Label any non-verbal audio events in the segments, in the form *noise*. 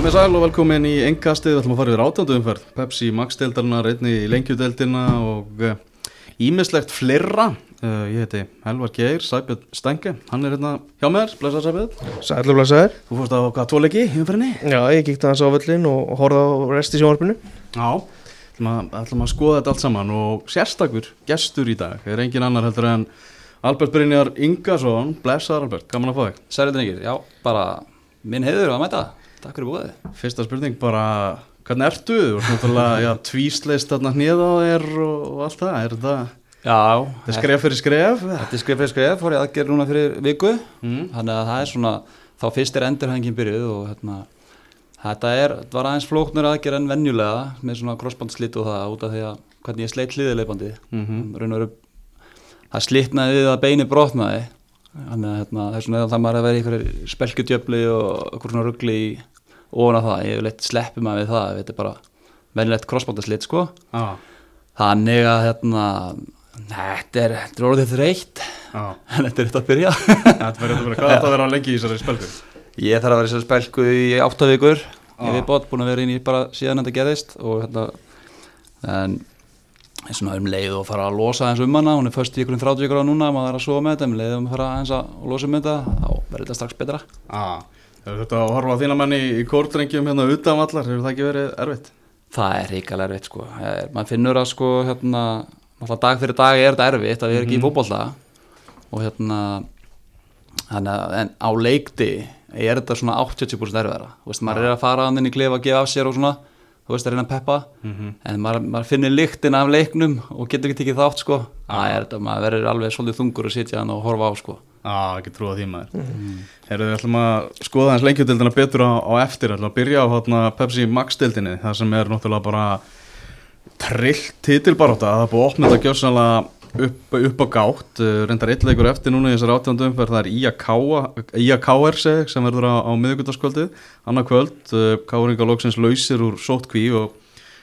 Komið sæl og velkomin í engastið, við ætlum að fara yfir átjöndu umferð, Pepsi Max-deildarinnar, einni í lengjudeildina og ímislegt fleira. Uh, ég heiti Helvar Geir, Sæbjörn Stenge, hann er hérna hjá mér, blessa Sæbjörn. Sætlu blessaður. Þú fórst á hvað, tvo leiki í umferðinni? Já, ég kíkti hans á völlin og horfði á rest í sjónvarpinu. Já, ætlum að, ætlum að skoða þetta allt saman og sérstakur gestur í dag er engin annar heldur en Albert Brynjar Ingarsson, blessaður Albert, gaman að fá þig. Bara minn heiður að mæta, takk fyrir búið. Fyrsta spurning bara, hvernig ertu? Þú ert náttúrulega, já, tvísleist þarna hnið á þér og, og allt það, er þetta, Já, þetta er skref fyrir skref? Þetta er skref fyrir skref, fór ég aðgerð núna fyrir viku, Mm. þannig að það er svona, þá fyrst er endurhængin byrjuð og hérna, þetta er, þetta var aðeins flóknur aðgerð en venjulega með svona crossbandslit og það út af því að hvernig ég sleitt hliðileipandi, Mm -hmm. það slitnaði við að beini brotnaði, þannig að hérna, það er svona eða það maður að vera í einhverju spelkutjöfli og einhverjum svona ruggli í af það, ég vil eitt sleppi maður við það, þetta er bara venjulegt crossbandaslit sko, Já, Þannig að hérna, þetta er, er orðið þreytt, já. *laughs* en þetta er þetta að byrja. Þetta verður að vera, hvað er þetta að vera lengi í þessari spelku? Ég þarf að vera í þessari spelku í átta vikur, Ah. ég við bótt búin að vera inn í bara síðan þetta gerðist og hérna, en svona um leið og fara að losa eins um hana, hún er först í ykkur um 30 vikur á núna, maður er að sofa með þetta, um leið og fara eins að losa um þetta, þá verður þetta strax betra. Hefur þetta að horfa á þína menni í kórdrengjum hérna utan vallar, hefur það ekki verið erfitt? Það er ríkalega erfitt sko, er, maður finnur að sko hérna, dag fyrir dag er þetta erfitt að við erum ekki í fótbolta. Og hérna, en á leikti er þetta svona 80% erfiðara, þú veist, maður er að fara hann inn í klefa að gefa af sér og svona, þú veist, að reyna að peppa, en maður, maður finnir lyktin af leiknum og getur ekki tekið þátt sko, það er þetta, maður verður alveg svolítið þungur að sitja hann og horfa á sko. Já, ekki trúa því maður. Mm. Herru, við ætlum að skoða hans lengjutildina betur á, á eftir, ætlum að byrja á hátna, Pepsi Max-dildinni, það sem er náttúrulega bara trillt titilbaróta, það er búið að opna þetta gjössanlega upp, upp á gátt, uh, reyndar eitt leikur eftir núna í þessar átjöndu umferð, það er IAKR sem verður á, á miðugutaskvöldið, annað kvöld, uh, Káringa loksins lausir úr sótkví og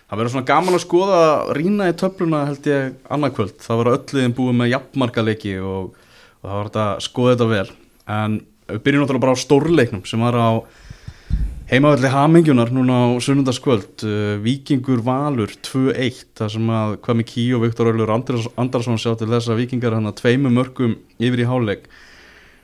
það verður svona gaman að skoða rýna í töfluna held ég annað kvöld, það verður ölliðin búið með jafnmarka leiki og, og það þetta að skoða þetta vel, en við byrjum náttúrulega bara á stórleiknum sem var á heimavelli Hamingjunar núna á sunnundaskvöld uh, Víkingur Valur 2-1 þar sem að Kvami Kí og Viktor Öllur Andars, Andarsson sjá til þess að Víkingar hann að tveimu mörgum yfir í háleik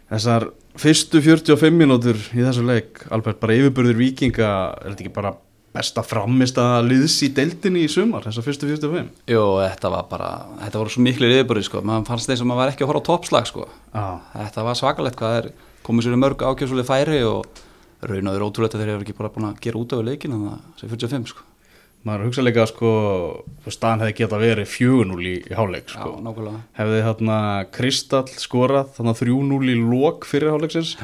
þessar fyrstu 45 mínútur í þessu leik Albert, bara yfirburður Víkinga er þetta ekki bara besta framist að liðs í deildinni í sumar þessar fyrstu 45 Jú, þetta var bara, þetta voru svo miklu viðbúrið sko, maður fannst þess að maður var ekki að horfa á toppslag sko, ah. þetta var svakalegt hvað er komið sér mörg ákjöfsuleg færi og raun og þeir ótrúlega þeir eru ekki bara búin að gera út af leikin að það er 45 sko. maður hugsa líka sko staðan hefði geta verið 4-0 í, í háleik sko. Já, nákvæmlega. hefði þarna Kristall skorað þarna 3-0 í lok fyrir háleiksins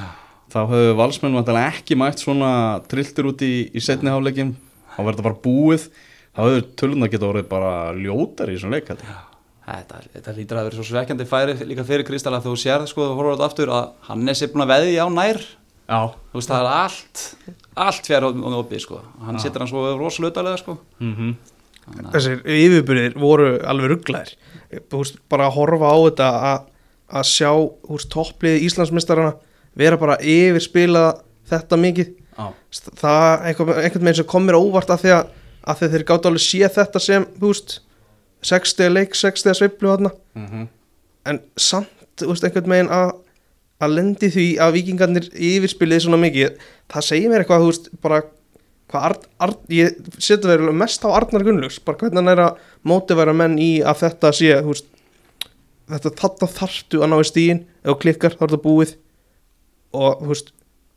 þá hefðu valsmenn ekki mætt svona trilltir út í, í setni háleikin þá verður þetta bara búið þá hefðu tölun geta orðið bara ljótar í þessum leik ég. Þetta, þetta lítur að vera svo svekkjandi færi líka fyrir Kristall að þú sér sko, þetta aftur að hann er sér búin að veði á nær Já, þú veist það er allt allt fjær á opið sko. Hann setur hann svo rosalutalega sko. Mm Þessir yfirbyrðir voru alveg rugglaðir. Bara að horfa á þetta að, að sjá toppliði Íslandsmistarana vera bara yfirspila þetta mikið. já, Það einhvern, einhvern veginn sem kom mér á óvart að því að, að þeir gátt alveg sé þetta sem, þú veist, 60 leik, 60 sveiflu þarna. mm En samt, þú veist, einhvern veginn að að lendi því að vikingarnir yfirspiliði svona mikið, það segir mér eitthvað, þú veist, bara Arn, Arn, ég setja verið mest á Arnar Gunnlaugs, bara hvernig hann er að mótiværa menn í að þetta sé, veist, þetta þarna þarftu að ná í stíin, ef þú klikkar þá er þetta búið. Og, veist,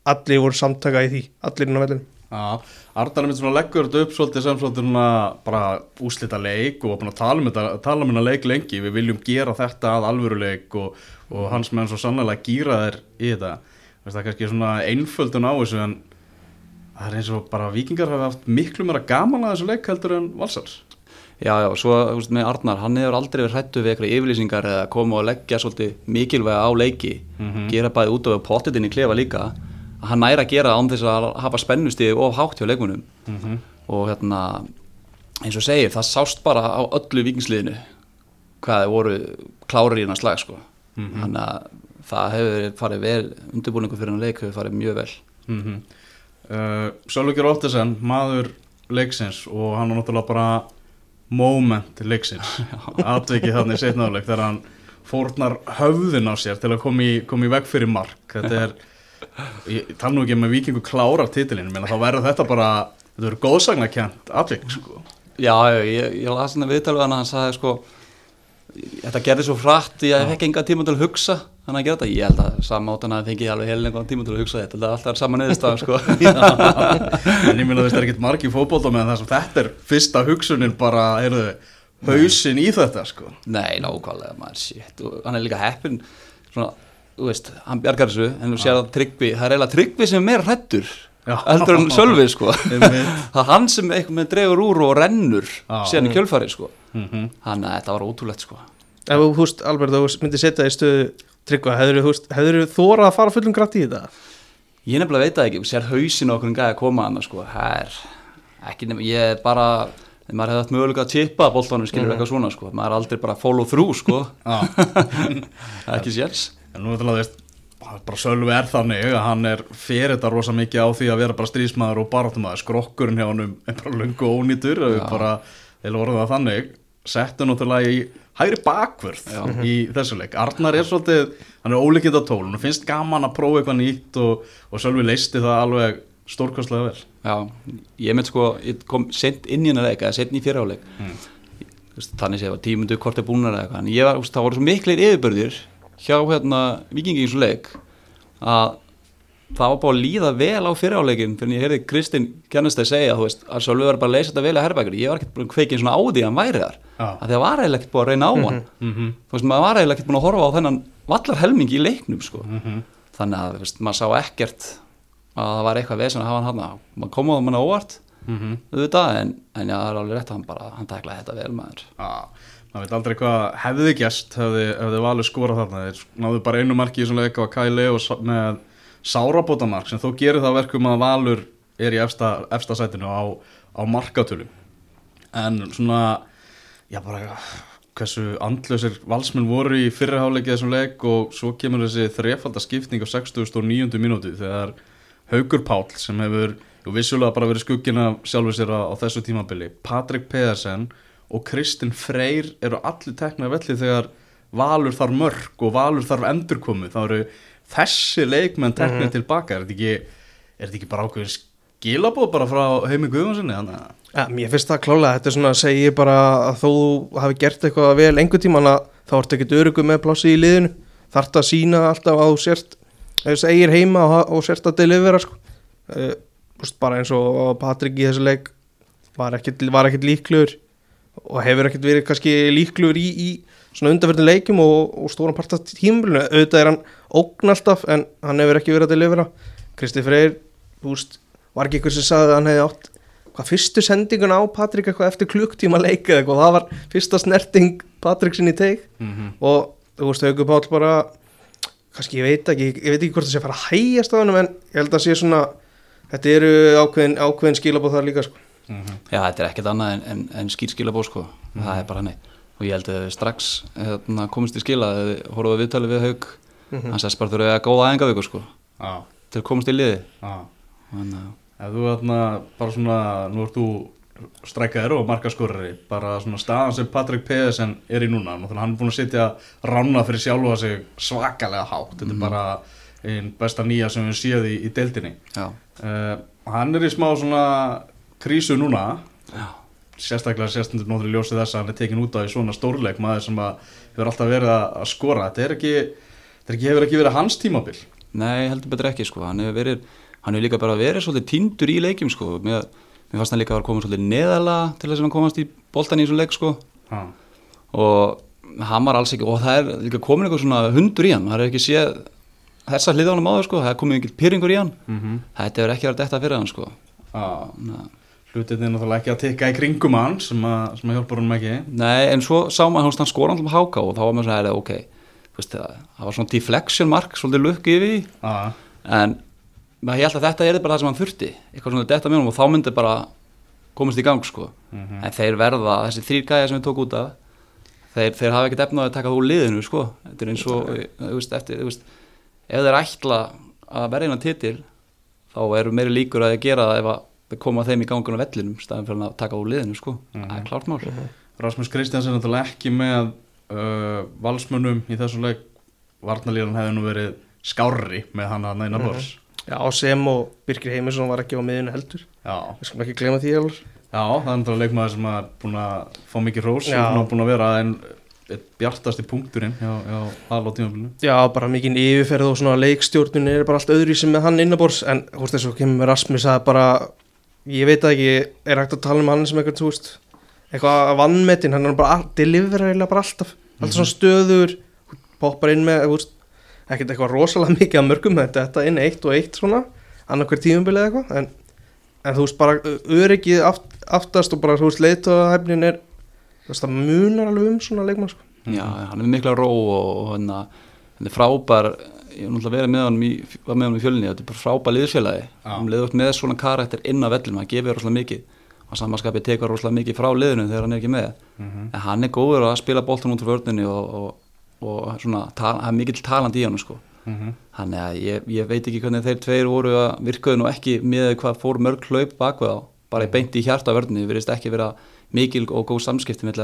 allir voru samtaka í því, allir inn á vellinu. Já, Arnar mitt svona leggur þetta upp svolítið sem svona bara úslita leik og að tala um þetta tala um hennar leik lengi, við viljum gera þetta að alvöru leik og, og hans menn svo sannlega gýra þær í þetta. Veist, það er kannski svona einföldun á þessu en það er eins og bara vikingar hafa haft miklu meira gaman að þessu leik heldur en valsars Já, já, svo veist, með Arnar, hann hefur aldrei verið hrættu við eitthvað yfirlýsingar eða koma og leggja svolítið mikilvæga á leiki, gera bæði út af pottitin í klefa líka, hann næra að gera án þess að hafa spennustíði of hátt hjá leikunum og hérna, eins og segir, það sást bara á öllu vikingsliðinu hvað þeir voru klárir í hann slag, sko. Þannig að það hefur farið vel, undirbúningu fyrir hann leik hefur farið mjög vel. mm uh, Sölvíkjur Óttesen, maður leiksins og hann var náttúrulega bara moment leiksins. *laughs* Atvikið þannig setnaðuleik þegar hann fórnar höfðin á sér til að koma í, koma í veg fyrir mark. Þetta er, *laughs* ég tala nú ekki með vikingu klárar titilinn, menn þá verður þetta bara þetta verður góðsagnakent atvik sko. Já, ég, ég las hann að viðtal við hann að hann sagði sko þetta gerði svo hratt, ég fekk enga tíma til að hugsa hann að gera þetta, ég held að saman átt hann að fengi alveg heil einhvern tíma til að hugsa þetta, þetta er alltaf sama neðurstað sko. *laughs* en ég minna að það er ekkert margi fótbolta með það sem þetta er fyrsta hugsunin bara, heyrðu, hausin í þetta sko. Nei, nákvæmlega maður, shit, og hann er líka heppin svona, þú veist, hann bjargar þessu en þú sér að tryggvi, það er eiginlega tryggvi sem er meira hrættur heldur en Sölvi sko. *laughs* *laughs* Það er hann sem eitthvað með dregur úr og rennur síðan í kjölfarið sko. Mm hann að þetta var ótrúlegt sko. Ef þú húst, Albert, þú myndir setja í stöðu tryggva, hefur þú þórað að fara fullum grætt í þetta? Ég nefnilega veit það ekki, sér hausin okkur en gæði að koma hann sko, það er ekki nefnilega, ég er bara ef maður hefði hatt möguleika að tippa boltanum skilur Mhm. eitthvað svona sko, maður er aldrei bara follow through sko, *laughs* það er ekki sérs en nú er þetta veist bara Sölvi er þannig að hann er fyrir þetta rosa mikið á því að vera bara strísmaður og baráttumaður, skrokkurinn hjá hann er bara lungu ónýtur og Já. bara, eða voru það þannig. Settu náttúrulega í hægri bakvörð Já. í þessu leik. Arnar er svolítið, hann er ólíkind á tól hann finnst gaman að prófa eitthvað nýtt og, og Sölvi leisti það alveg stórkostlega vel. Já, ég með sko, ég kom sent inn í hennar leik eða sent í fyrrháleik Mm. þannig sé ég var tímundu hvort er búnar eða eitthvað. En ég var, þú það voru svo miklir yfirbörðir hjá hérna vikingi í svo leik að það var bara að líða vel á fyrrháleikin fyrir ég heyrði Kristinn Kjarnestæð segja þú veist, að Sölvi var bara að leysa þetta vel að herrbækur ég var ekkert búin að kveikið svona á því að hann væri þar Já. að það var eiginlega ekkert búin að reyna á hann mm -hmm. þú veist, maður var eiginlega ekkert búin að horfa á þennan vallar helming í leiknum sko Mhm. þannig að, veist, maður sá ekkert að það var eitthvað vesen að hafa hann hann maður kom á það manna óvart Mhm. auðvitað, en, en já, það er alveg rétt að hann bara hann tæklaði þetta vel maður Já, maður veit aldrei hvað hefði gæst hefði, hefði valið skorað þarna þeir náðu bara einu marki í svona á Kæli og með sárabótamark sem þó gerir það verkum að valur er í efsta, efsta sætinu á, á markatölum en svona já bara hversu andlausir valsmenn voru í fyrirháleikið þessum leik og svo kemur þessi þrefalda skipting á 69. mínútu þegar Haugur Páll sem hefur vissulega bara verið skuggin af sjálfur sér á, á þessu tímabili Patrik Pedersen og Kristinn Freyr eru allir teknað velli þegar Valur þarf mörg og Valur þarf endurkomu. Þá eru þessi leikmenn teknað tilbaka er þetta ekki, ekki bara ákveðin skilabóð bara frá heimi Guðvansinni Ja, mér finnst það klálega, þetta er svona að segja bara að þú hafi gert eitthvað vel einhver tíman að þá ertu ekkert örugum með plássi í liðinu. Þarft að sína alltaf að þú sért þess eigir heima og, og sért að delivera sko. úst, bara eins og Patrik í þessu leik var ekkert, var ekkert líkluður og hefur ekkert verið kannski líkluður í, í svona undanferðin leikum og, og stóran part af tímulinu, auðvitað er hann ógn alltaf en hann hefur ekki verið að delivera Kristi Freyr, þú veist var ekki ykkur sem sagði að hann hefði átt hvað fyrstu sendingun á Patrik eitthvað eftir klukktíma leika eitthvað, það var fyrsta snerting Patrik sinni teik Mhm. og þú veist, Haukur Páll bara kannski, ég veit ekki, ég veit ekki hvort það sé að fara að hægjast á hann en ég held að sé svona þetta eru ákveðin, ákveðin skilabóð þar líka sko. Mhm. já, þetta er ekkert annað en, en, en skýrskilabó sko, það er bara hannig og ég held að strax hérna, komist í skila þegar þið horfum við viðtalið við haug hann sess bara þurfa að góða æfingavíku sko, Já, til að komast í liði já. Þannig að Ef þú þarna bara svona, nú ert þú strækjaður og markaskorari, bara svona staðan sem Patrik Pedersen er í núna, hann er búin að sitja rána fyrir sjálfa sig svakalega hátt, þetta er bara einn besta nýja sem við séð í, í deildinni. Uh, hann er í smá svona krísu núna, já, sérstaklega sérstundur náttúrulega ljósið þess að hann er tekin út á í svona stórleik, maður sem að hefur alltaf verið að, að skora, þetta er ekki, þetta er ekki, hefur ekki verið hans tímabil. nei, heldur betur ekki sko, hann hefur verið hann hefur líka bara verið svolítið tindur í leikjum sko, mér, mér fannst hann líka að vera komið svolítið neðala til þess að hann komast í boltan í þessu leik sko. Ha. og hann var alls ekki og það er líka komin eitthvað svona hundur í hann. Það er ekki séð þessa hlið á áður sko. Það er komið einhver pyrringur í hann. Mm þetta hefur ekki verið detta fyrir hann sko. Ná. Hlutin er náttúrulega ekki að tikka í kringum hann sem að, sem að hjálpar honum ekki. nei en svo sá maður hann skora alltaf háka og þá var maður svona "Heyrðu, ok. Vist, það, var svona deflection mark svolítið lukki yfir en maður held að þetta er bara það sem hann þurfti. Eitthvað svona detta með honum og þá myndi bara komast í gang sko. Mhm. en þeir verða, þessi þrýr gæja sem við tók út af þeir, þeir hafa ekkert efna að taka þú liðinu sko, þetta er eins og þú veist, eftir, þú veist, ef þeir ætla að verða einan titil þá eru meiri líkur að gera það ef að koma þeim í gangun á vellinum staðan fyrir að taka úr liðinu sko. Það er klárt mál. Rasmus Kristjansen er náttúrulega ekki með uh, valsmönnum í þessum leik. Varnalíðan hefði nú verið skárri með hann að neina bors Já, sem og Birgir Heimisson var ekki á miðinu heldur. Já, Við skulum ekki glema því alveg Já, það er náttúrulega leikmaður sem er búin að fá mikið hrós. Já. og búin að vera en eitt bjartasti punkturinn hjá, hjá Hal á tímafélinu Já, bara mikið yfirferð og svona leikstjórnun er bara allt öðru sem með hann innabors en veist þess að kemur Rasmus að bara ég veit það ekki, er hægt að tala um hann sem eitthvað, þú veist, eitthvað vannmetin hann er bara, delivera eiginlega bara alltaf alltaf svona stöður, poppar inn með, þú veist, ekkert eitthvað rosalega *laughs* mikið að mörgum með þetta inn eitt og eitt svona, annarkver tímumbilið eitthvað en, en þú veist, bara öryggið aft, aftast og bara, þú veist, leituðahæfnin er þú veist, það munar alveg um svona leikmann, sko. Já, hann er mikla ró og, og hann, hann er frábær ég er náttúrulega verið með hann í, með hann í fjölunni þetta er bara frábær liðsfélagi. Hann liður með svona karakter inn á vellinum hann gefur rosalega mikið. Og samanskapið tekur rosalega mikið frá liðinu þegar hann er ekki með. Mhm. en hann er góður að spila boltan út úr vörninni og, og, og svona, tal, hann er mikill taland í hann sko. Mhm. þannig að ég, ég veit ekki hvernig þeir tveir voru að virkaðu nú ekki með hvað fór mörg hlaup bakveð á bara í beint í hjarta vörninni, við verðist ekki vera mikil og góð samskipti með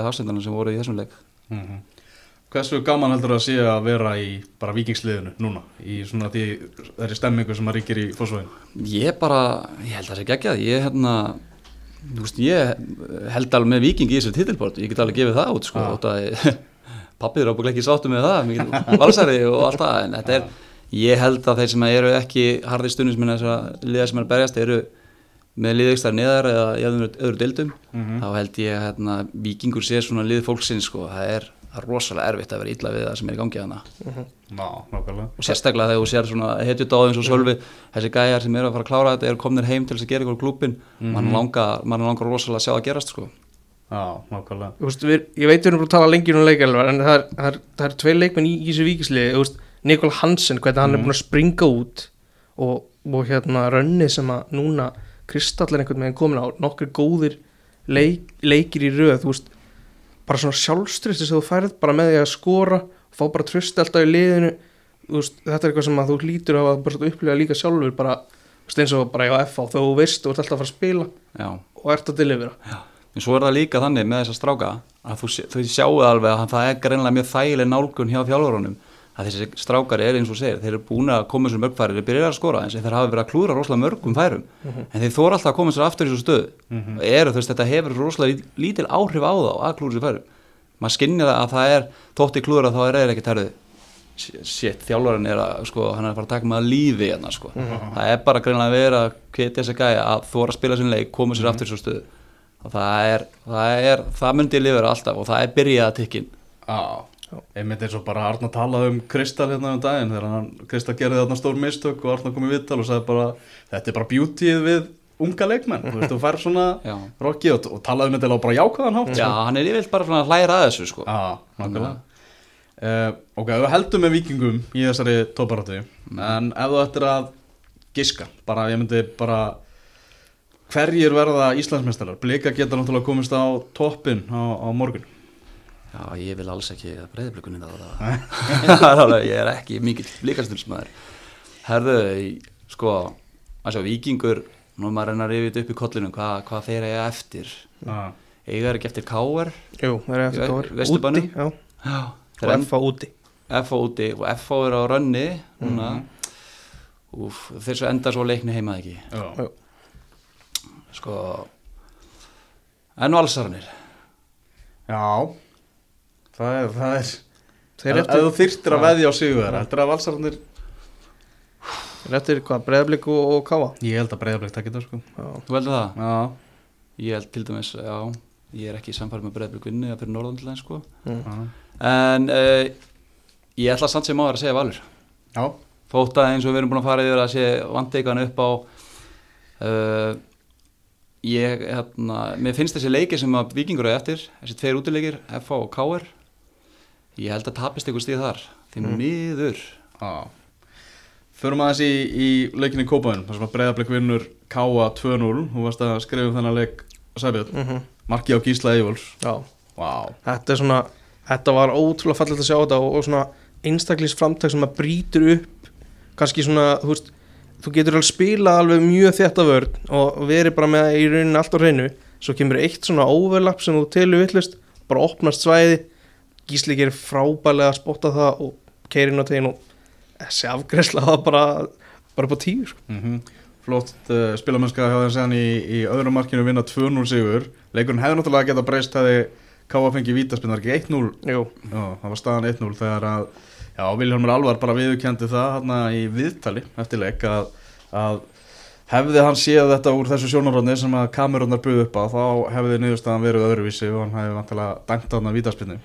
Hversu gaman heldur það að sé að vera í bara vikingsliðinu núna? Í svona því þeirri stemmingu sem að ríkir í fósvögin Ég bara, ég held að það sé geggjað. Ég hérna, þú veist, ég held alveg með viking í þessu titilbort ég get alveg gefið það út, sko að *laughs* pappið er ábygglega ekki sáttu með það mikil valsari og allt það en þetta er, ég held að þeir sem eru ekki harði stundisminna þess að liða sem er berjast eru með liðekstar neðar eða í öðru deildum. Mhm. þá held ég að hérna, vikingur sé svona lið fólksins, sko, það er, það er rosalega erfitt að vera illa við það sem er í gangi hana Ná, nákvæmlega. Og sérstaklega þegar þú sér svona hetjut á eins og sölvi þessi gæjar sem eru að fara að klára þetta eru komnir heim til þess að gera ykkur klúpin mm mann langar, man langar rosalega að sjá að gerast sko. Já, nákvæmlega. Þú veist, við, ég veit við erum bara að tala lengir um leikalvar en það er, það er, það er tvei leikmenn í, þessu veist, Nikol Hansen, hvernig hann er búin að springa út og, og hérna rönnið sem að núna Kristall er einhvern veginn komin á nokkur góðir leik, leikir í röð. Þú veist, bara svona sjálfströsti sem þú færð bara með því að skora fá bara tröst alltaf í liðinu. Þú veist, þetta er eitthvað sem að þú hlýtur að bara upplifa líka sjálfur bara, þú eins og bara á FH þegar þú veist, þú ert alltaf að fara að spila Já. og ert að delivera. En svo er það líka þannig með þessa stráka að þú, þau sjáu alveg að það er greinlega mjög þægileg nálgun hjá þjálfurunum að þessi strákar er eins og segir þeir eru búin að koma þessum mörgfæri þeir byrja að skora eins og þeir hafa verið að klúra rosalega mörgum færum. En þeir þóra alltaf að koma sér aftur í þessu stöð og eru þú veist þetta hefur rosalega lít- lítil áhrif á þá að klúra sér færum. Maður skinnir að það er þótt í klúra þá er þeir ekki terðið shit, þjálfarinn er að sko, hann er að fara að taka með að lífi hérna sko. það er bara greinlega að vera að kvetja þess að gæja að þóra að spila sinn leik koma sér aftur í þessu stöðu. Og það er, það er, það myndi lifera alltaf og það er byrjað að tikkin Já, einmitt eins og bara Arna talaði um Kristall hérna um daginn þegar hann Kristall gerði þarna stór mistök og Arna kom í vittal og sagði bara þetta er bara beautyð við unga leikmenn. Þú veist, þú fær svona *laughs* rokki og, og talaði um þetta á bara jákvæðan hátt já, hann er yfirleitt bara svona að hlæra að þessu sko. Já, nákvæmlega. Uh, Ok, við heldum með vikingum í þessari tóparáttu en ef þú ættir að giska bara, ég myndi bara hverjir verða Íslandsmeistarar? Blika geta náttúrulega komist á toppin á, á morgun já, ég vil alls ekki breyðblikunni það. *laughs* Það er alveg, ég er ekki mikill blikastursmaður herðu, í- sko að sjá, vikingur nú er maður að reyna að rifja þetta upp í kollinu hvað, hvað þeir eiga eftir? Já, eiga er ekki eftir Káar Jú, það er eftir Vesturbænum? Úti, já, já, og þeir FH úti. FH úti og FH er á rönni núna. Úf, þeir svo enda svo leikni heima ekki? Já, Jú. sko en valsarnir? Já Það er, það er Þeir ef, eftir, ef þú þyrtir að veðja á sigur þeirra Þetta er að valsararnir þeir eftir hvað, breðablik og, og káa Ég held að breyðablík takk þetta sko. Já, þú heldur það? Já, ég held til dæmis, já ég er ekki samfæri með breyðblik vinni fyrir norðan til það sko. Mm. en uh, ég ætla samt sem áður að segja valur. Já, þótt að eins og við erum búin að fara yfir að sé vandegan upp á uh, ég, hérna mér finnst þessi leiki sem að vikingur er eftir þessi tveir útileikir, FH og KR ég held að tapist ykkur stíð þar því miður. Já. Förum aðeins í, í leikinni í Kópaðin þar sem að breyðablík vinnur Káa 2-0 Þú varst að skrifa um þennan leik Sæbjörn, Mm marki á Gísla Eivóls Já, Vá, þetta er svona Þetta var ótrúlega fallegt að sjá þetta og, og svona einstaklís framtak sem að brýtur upp kannski svona, þú veist þú getur alveg spilað alveg mjög þetta vörn og verið bara með í rauninni allt á hreinu. Svo kemur eitt svona overlap sem þú telur villust bara opnast svæði Gísli gerir frábælega að spotta það og keirin á tegin og þessi afgresla það bara bara á tíu sko. Mm Flott uh, spilamennska hjá þeim segjan í, í öðrum markinu vinna 2-0 sigur. Leikurinn hefði náttúrulega getað breyst hefði Káa fengið vítaspinnar ekki 1-0 Jú, Já, það var staðan 1-0 þegar að Já, Vilhelmur Alvar bara viðurkendi það hérna í viðtali eftir leik að, að hefði hann séð þetta úr þessu sjónaróðni sem að kamerunar buð upp á þá hefði niðurstaðan verið öðruvísi og hann hefði vantilega dæmt þarna vítaspinnu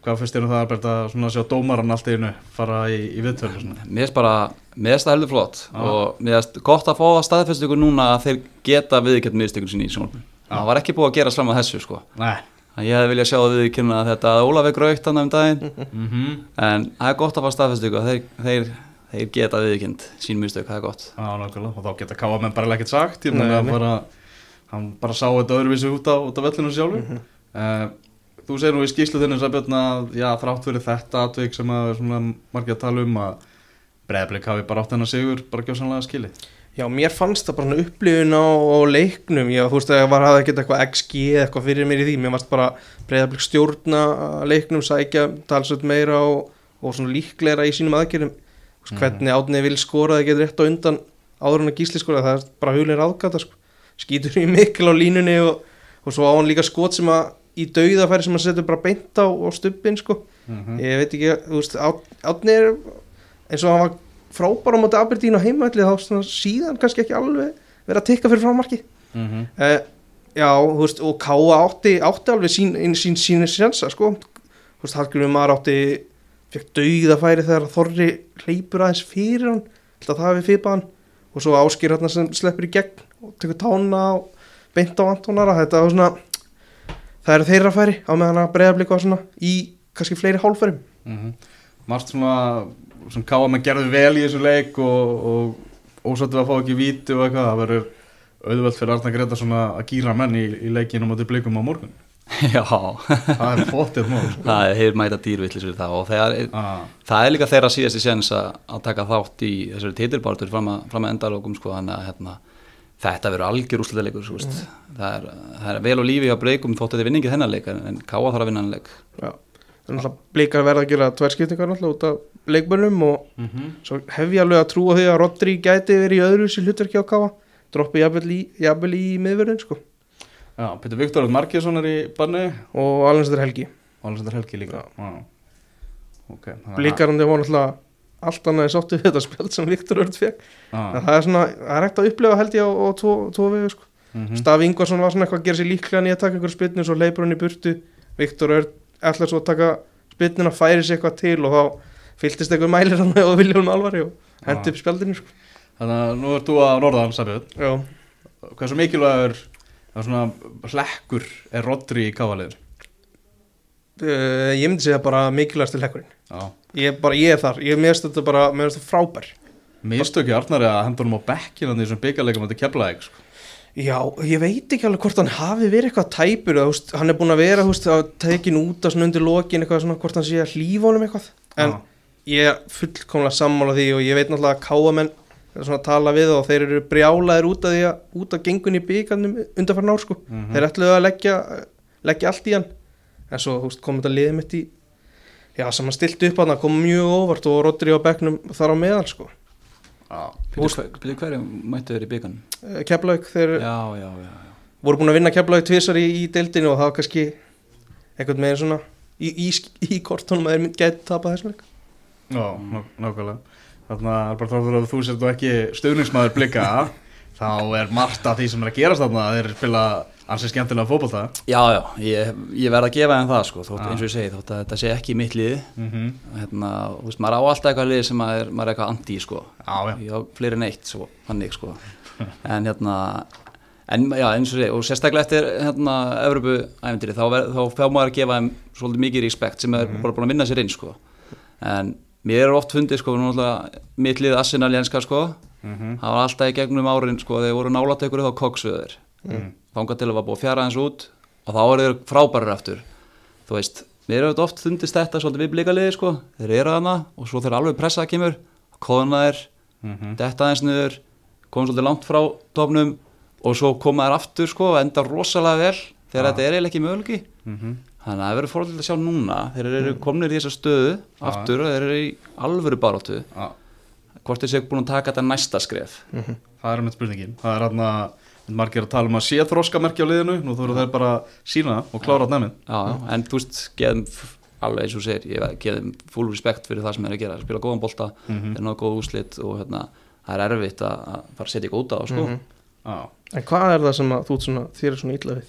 Hvað finnst þér um það Albert að svona sjá dómaran allt í einu fara í, í viðtölu svona? Mér finnst bara, mér finnst það heldur flott Já. og mér finnst gott að fá það staðfest ykkur núna að þeir geta viðkjönd miðstökun sín í sjónvarpinu. Það var ekki búið að gera slam að þessu sko. Nei að Ég hefði viljað sjá að þetta að Ólafur graukt hann um daginn mm -hmm. en það er gott að fá staðfest ykkur að þeir, þeir, þeir geta viðkjönd sín miðstök, það er gott. Já, nákvæmlega, og þá geta mm Þú segir nú í skýslu þinni Sæbjörn að já, þrátt fyrir þetta atvik sem að svona margir að tala um að breyðblik hafi bara átt hennar sigur bara gjósanlega skili Já, mér fannst það bara upplifun á, á leiknum, já, þú veist að var hafði ekkert eitthvað XG eða eitthvað fyrir mér í því, mér fannst bara breyðablik stjórna leiknum, sækja talsveit meira og, og svona líklegra í sínum aðgerðum, veist, hvernig átnið vil skora það getur rétt á undan áður en að gísli skora, það er bara hulin ráðgata, sko, skýtur í mikil á línunni og, og svo á hann líka skot sem að í dauðafæri sem hann setur bara beint á, á stubbin, sko, mm ég veit ekki, þú veist, átnið er eins og hann var frábær á móti Aberdeen á heimaðli þá svona síðan kannski ekki alveg verið að tikka fyrir frammarki. -hmm. uh, já, þú veist, og Káa átti, átti alveg sín, sín, sín, sjansa, sko. Þú veist, Hallgrimur Mar átti fekk dauðafæri þegar Þorri hleypur aðeins fyrir hann held að það við fipa hann. Og svo áskýr hann sem sleppur í gegn og tekur tána og beint á Antonara þetta var svona það eru þeirra færi á meðan að breyða blika svona í kannski fleiri hálfærum Mm Marst svona, svona káa menn gerðu vel í þessu leik og, og ósættu að fá ekki víti og eitthvað það verður auðvelt fyrir Arna Greta svona að gýra menn í, í leikinu á móti blikum á morgun. *laughs* Já, það er fóttið mál sko. það hefur mæta dýrvillis við það og þegar, ah, það er líka þeirra síðasti séns að, að taka þátt í þessari titilbártur fram að, fram að endalókum sko, þannig að hérna, þetta verður algjör úrslutaleikur sko, veist. Það, er, það er vel og lífi á breykum þótt þetta er vinningið þennan leik en, en Káa þarf að vinna hann leik. Já, þannig að blikar verða að gera tvær skiptingar náttúrulega út af leikbörnum og mm svo hef ég alveg að trúa því að Rodri gæti verið í öðru sér hlutverki á Káa droppi jafnvel í, jafnvel í miðverðin sko. Já, Petur Viktor Markiðsson er í banni. Og Alensdur Helgi. Og Alexander Helgi líka Já. Ok, þannig að- blikarandi voru náttúrulega allt annað sáttu við þetta spjald sem Viktor Örd fekk en það er svona, það er ekkert að upplifa held ég á, á tvo, tvo við sko. Mhm. Staf Ingvarsson var svona eitthvað að gera sér líklega nýja að taka einhverju spilnu svo leipur hann í burtu Viktor Örd ætlar svo að taka spilnuna færi sér eitthvað til og þá fylltist eitthvað mælir hann og Viljón Alvari og hendi upp spjaldinu sko. Þannig að nú ert þú að norðan, Sæbjörn Já, Hversu mikilvægur það er svona hlekkur er Rodri í káaliður? uh, ég myndi segja bara mikilvægast til hekkurinn Já ég, er ég er þar, ég meðst þetta bara meðst þetta frábær Mistöki Arnari að henda honum á bekkinu í þessum byggarleikum að þetta keflaðið sko. Já, ég veit ekki alveg hvort hann hafi verið eitthvað tæpur húst, hann er búin að vera húst, að tekin út að svona undir lokin eitthvað svona hvort hann sé að hlýfa honum eitthvað en Já. ég er fullkomlega sammála því og ég veit náttúrulega að káamenn er svona að tala við og þeir eru brjálaðir út af því að út af gengun í byggarnum undanfarn ár sko Mhm. þeir ætluðu að leggja, leggja allt í hann en svo húst, kom þetta liðið mitt í já, sem hann stilti upp að hann kom mjög óvart og Rodri á bekknum þar á meðal sko Fyrir hverju mættu þeir í byggan? Keflaug, þeir Já, já, já, já. voru búin að vinna Keflavík tvisar í, í deildinu og það var kannski einhvern veginn svona í, í, í kortunum að þeir mynd gæti tapað þessum leik Já, ná, nákvæmlega. Þannig að bara þáttur að þú sért þú ekki stöðningsmaður blika þá er margt af því sem er að gerast þarna. Að þeir spila ansið skemmtilega fótbolta. Já, já, ég, ég verð að gefa þeim það sko, þótt, eins og ég segi, þótt að þetta sé ekki mitt liði. Mm -hmm. hérna, þú veist, maður á alltaf eitthvað lið sem maður er, maður er eitthvað anti sko, Já, já. Ég á fleiri en eitt svo, þannig sko, en hérna en já, eins og ég segi, og sérstaklega eftir hérna, Evropu æfintýri, þá, þá fá maður að gefa þeim svolítið mikið respekt sem er bara búin að vinna sér inn sko, en mér er oft fundið sko, mitt lið Arsenal jenska sko, mm það var alltaf í gegnum árin sko, þeir voru nálatekur þá koksuður -hmm. þangað til að var búið að fjara hans út og þá eru þeir frábærar aftur. Þú veist, mér hefur oft fundist þetta svolítið við blíkaliði sko, þeir eru hana og svo þeir alveg pressað kemur, kóðuna þeir Mhm. detta aðeins niður koma svolítið langt frá topnum og svo koma þær aftur sko og enda rosalega vel þegar Já. þetta er eiginlega ekki möguleiki. Mhm. þannig að það verður fórhaldið að sjá núna þeir eru komnir í þessa stöðu aftur og þeir eru í alvöru baráttu. Já, hvort þeir séu búin að taka þetta næsta skref? Það er með spurningin. Það er hérna margir að tala um að sé þróskamerki á liðinu Nú þú eru þeir bara að sína það og klára það nefnir já, já, en þú veist, geðum alveg eins og segir, ég geðum full respekt fyrir það sem þeir eru að gera, spila góðan bolta Mhm. þeir náðu góð úslit og hérna það er erfitt að, að fara að setja í góta á sko. Mhm. Já, En hvað er það sem að þú ert svona, þér er svona illa við?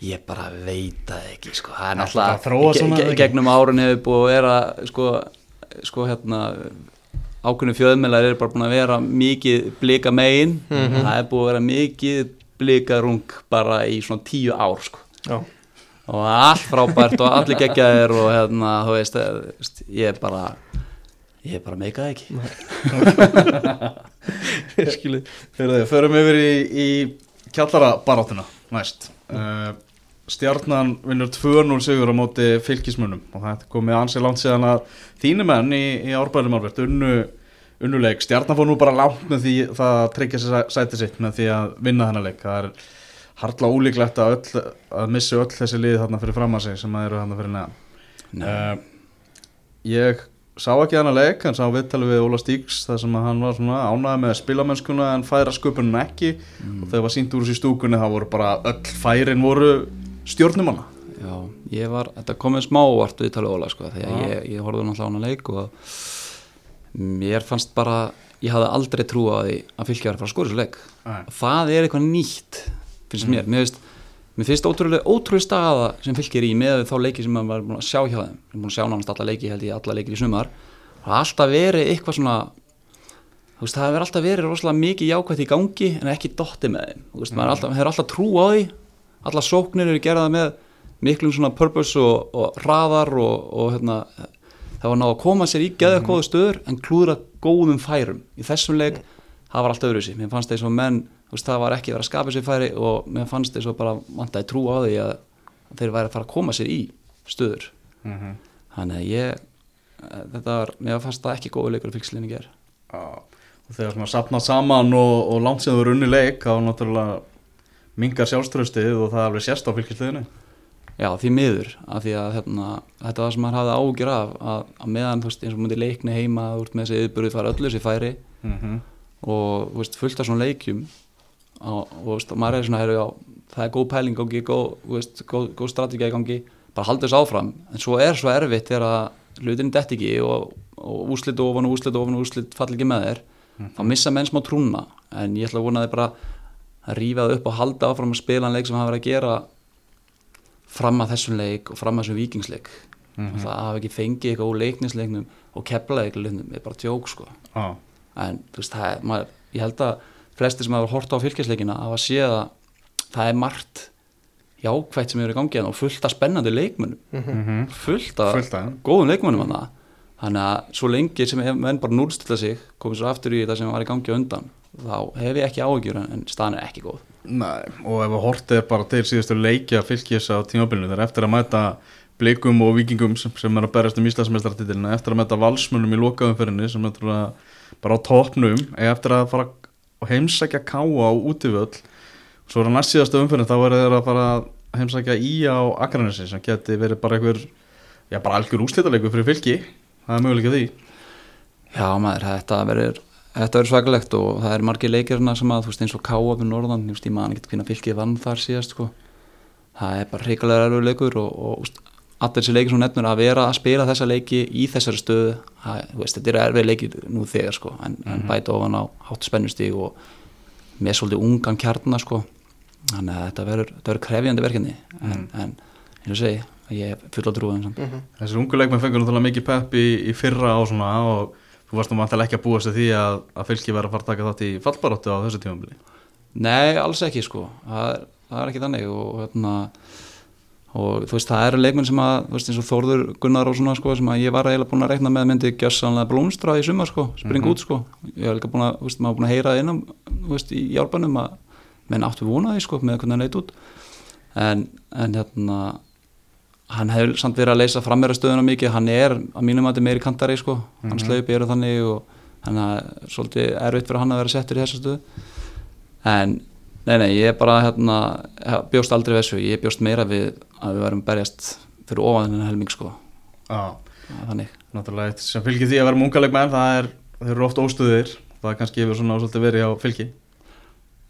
Ég bara veit það ekki sko. það er náttúrulega gegnum árun hefur búið að vera sko, sko hérna ákveðinu fjöðmjölar er bara búin að vera mikið blika megin. Það er búið að vera mikið blikarung bara í svona tíu ár sko. Og allt frábært og allir geggjaðir og hérna þú veist, eh, veist ég er bara ég er bara meikað ekki. Skilið Þegar þið förum yfir í, í kjallara barátuna næst uh, Stjarnan vinnur 2-0 sigur á móti fylgismunum og það komið ansið langt síðan að þínu menn í, í árbæðum Albert unnu, unnuleik Stjarnan fór nú bara langt með því það að tryggja sér sæti sitt með því að vinna þennan leik. Það er harla ólíklegt að, öll, að missa öll þessi lið þarna fyrir fram að sig sem að eru þarna fyrir neðan. Uh, Ég sá ekki hana leik, hann sá viðtali við Óla Stíks þar sem að hann var svona ánæði með spilamennskuna en færa sköpunum ekki. Og þegar var sínt úr þessu stúkunni þá voru bara öll færin voru stjórnumanna Já, ég var, þetta komið smá óvart við talið óla sko, þegar ég, ég horfði náttúrulega á hana leik og mér fannst bara, ég hafði aldrei trú á því að fylgja var að fara að skora þessu leik. Og það er eitthvað nýtt finnst mér, mér finnst mér finnst ótrúlega, ótrúlega staða sem fylgir í með þá leiki sem maður var búin að sjá hjá þeim. Er búin að sjá náttúrulega alla leiki, held ég alla leiki í sumar. Það har alltaf verið eitthvað svona þú veist, það hefur alltaf verið rosalega mikið jákvætt í gangi en ekki dotti með þeim. Þú veist, maður er alltaf, hefur alltaf trú á því alla sóknir eru gerðað með miklum svona purpose og, og hraðar og, og hérna, það var náða að koma sér í geða góðu stöður en klúðra góðum færum. Í þessum leik, það var alltaf öðru sér mér fannst þess að menn, þú veist, það var ekki verið að skapa sér færi og mér fannst þess að bara vantaði trú á því að þeir væri að fara að koma sér í stöður. Mm þannig að ég eh, þetta var, mér fannst það ekki góðu leikur að fylgslinni ger og þegar svona sapnað saman og, og langt sem þú eru unni leik þá náttúrulega mingar sjálfströstið og það er alveg sérst á fylgisliðinu Já, því miður, af því að hérna, þetta var sem maður hafði ágjur af að, að meðan, þú veist, eins og myndi leikni heima ert með þessi yfirbyrði fara öllu þessi færi mm -hmm. og, þú veist, fullt af svona leikjum og, þú veist, og maður er svona, já, það er góð pæling gangi, góð, þú veist, góð, góð strategið gangi, bara halda þessu áfram. En svo er svo erfitt þegar að hlutinni dett ekki og, og úslit ofan og úslit ofan og úslit fall ekki með þér þá missa menn smá trúna. En ég ætla að vona þið bara að rífa það upp og halda áfram að spila en leik sem hafa verið að gera fram að þessum leik og fram að þessum vikingsleik það hafa ekki fengið eitthvað úr leiknisleiknum og kepla leiknum er bara tjók sko. Ah. en þú veist, það er, maður, ég held að flesti sem hafa hort á fylgjasleikina hafa séð að það er margt jákvægt sem er í gangi hérna og fullt af spennandi leikmönnum. Mm fullt af Fullt af góðum leikmönnum hana. þannig að svo lengi sem menn bara núlstilla sig komið svo aftur í þetta sem var í gangi á undan þá hef ég ekki áhyggjur en- staðan er ekki góð. Nei, og ef að hortið er bara til síðustu leikja fylgis á tímabilinu þegar eftir að mæta blikum og vikingum sem, sem er að berast um Íslandsmeistartitilina eftir að mæta valsmunum í lokaumferðinni sem er bara á topnum eða eftir að fara að heimsækja káa á útivöll. Svo er að næst síðastu umferðin þá er þeir að fara heimsækja í á Akranesi sem geti verið bara einhver já bara algjör úslítaleikur fyrir fylgi það er möguleika því. Já maður, þetta verður Þetta verður svakalegt og það er margir leikirna sem að þú veist eins og Káa við Norðan, ég veist ég maður ekki hvernig fylgið vann þar síðast sko. það er bara reikulega erfur leikur og, og þú veist, allir þessi leikir sem þú nefnir að vera að spila þessa leiki í þessari stöðu það, þú veist, þetta er erfið leikir nú þegar sko, en, en bæta ofan á hátt spennustíg og með svolítið ungan kjarnar sko. þannig að þetta verður, krefjandi verkefni en, en eins og segi, ég er full á trúið samt. Þessir þú varst nú vantilega ekki að búast við því að, að fylki verið að fara að taka þátt í fallbaróttu á þessu tímabili. Nei, alls ekki sko. Það er, það er ekki þannig og, hérna, og þú veist, það eru leikmenn sem að, þú veist, eins og Þórður Gunnar og svona sko, sem að ég var eiginlega búin að rekna með myndi gjössanlega blómstra í sumar sko, spring út sko. Ég var líka búin að, þú veist, maður búin að heyra innan þú veist, í hjálpanum að menn áttu vonaði sko, með hvernig hann leit út. En, en hérna hann hefur samt verið að leysa frammeira stöðuna mikið. Hann er að mínum að þetta meiri kantari sko, hans hlaupi eru þannig og þannig að svolítið erfitt fyrir hann að vera settur í þessa stöðu. En nei nei, ég er bara hérna, bjóst aldrei þessu, ég bjóst meira við að við værum berjast fyrir ofan þennan helming sko, Já, þannig. Náttúrulega eitt sem fylgir því að vera mungaleg menn það er, þeir eru oft óstöðir það er kannski yfir svona svolítið verið á fylgi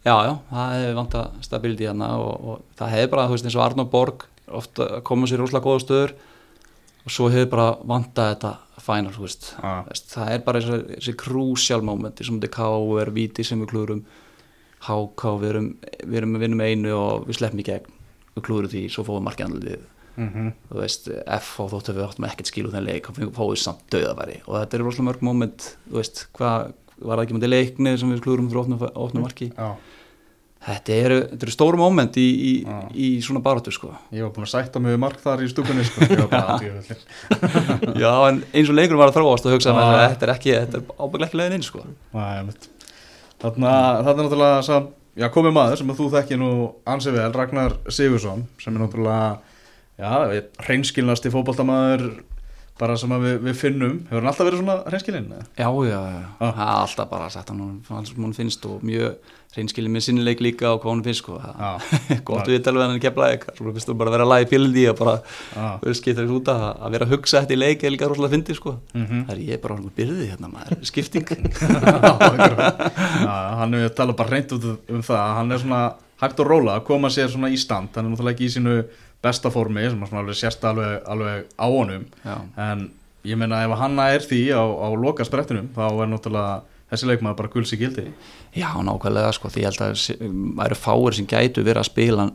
Já, já, það hefði vantað stability hérna og, og það hefði bara, þú veist, eins og Arnór Borg ofta koma sér í rosalega góða stöður og svo hefði bara vantað þetta final, þú veist. Veist, það er bara þessi, crucial moment sem þetta K er víti sem við klúrum HK, við erum, við erum við vinnum einu og við sleppum í gegn. Við klúrum því, svo fóðum markjanlið mm -hmm. þú veist, F og þóttu við áttum ekkert skil úr þenn leik, þá fóðum við samt döðaværi og þetta er rosalega mörg moment, þú veist hvað, var það ekki með leikni sem við klúrum opnu, opnu marki Já, Þetta eru, þetta eru stóru moment í, í, Já. í svona baráttu sko. ég var búin að sætta við mark þar í stúkunni sko. *laughs* *laughs* Já, en eins og leikur var að þróast og hugsa Já. að þetta er ekki, þetta er ábygglega ekki leiðin inn sko. Þarna, þarna er náttúrulega sam, já, komið maður sem að þú þekki nú ansið vel, Ragnar Sigursson sem er náttúrulega já, hreinskilnasti fótboltamaður bara sem að við, við finnum hefur hann alltaf verið svona hreinskilinn? Já, já, já, Ah. alltaf bara sagt hann sem hún finnst og mjög reynskilið með sinnileik líka og hvað hún finnst sko. Það- *laughs* gott við talum við hann kemla ekki, svo finnst þú bara að vera að laga í pílindi og bara Já. við skipta þessu út að að vera að hugsa þetta í leik er líka rosalega fyndi sko. Mhm. Það er ég bara svona byrði hérna maður, skipting *laughs* Já, hann hefur talað bara reynd út um það að hann er svona hægt og róla að koma sér svona í stand hann er náttúrulega ekki í sínu besta formi sem alveg sérst alveg, alveg á honum. Já. en ég meina ef hann er því á, á loka sprettinum þá er náttúrulega þessi leikmaður bara gulsi gildi. Já, nákvæmlega sko, því ég held að væru fáir sem gætu verið að spila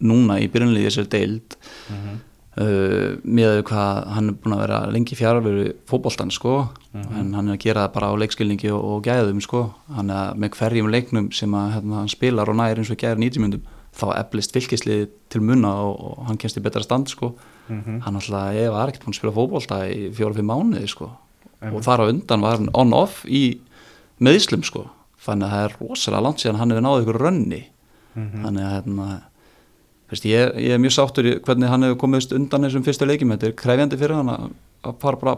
núna í byrjunliði þessari deild Mhm. uh, með hvað hann er búin að vera lengi fjárveru fótboltan sko, en hann er að gera það bara á leikskilningi og, og gæðum sko. Hann er að með hverjum leiknum sem að hérna, hann spilar og næri eins og gæðir 90 myndum þá eflist fylkislið til munna og, og hann kemst í betra stand sko Mhm. hann alltaf, ég var ekkert búin að spila fótbolta í fjóra-fimm mánuði sko Einmitt. og þar á undan var hann on-off í meðslum sko þannig að það er rosalega langt síðan hann hefur náðu ykkur rönni Mhm. þannig að hérna veist, ég, ég er mjög sáttur í hvernig hann hefur komist undan þessum fyrstu leikjum þetta er krefjandi fyrir hann að, að fara bara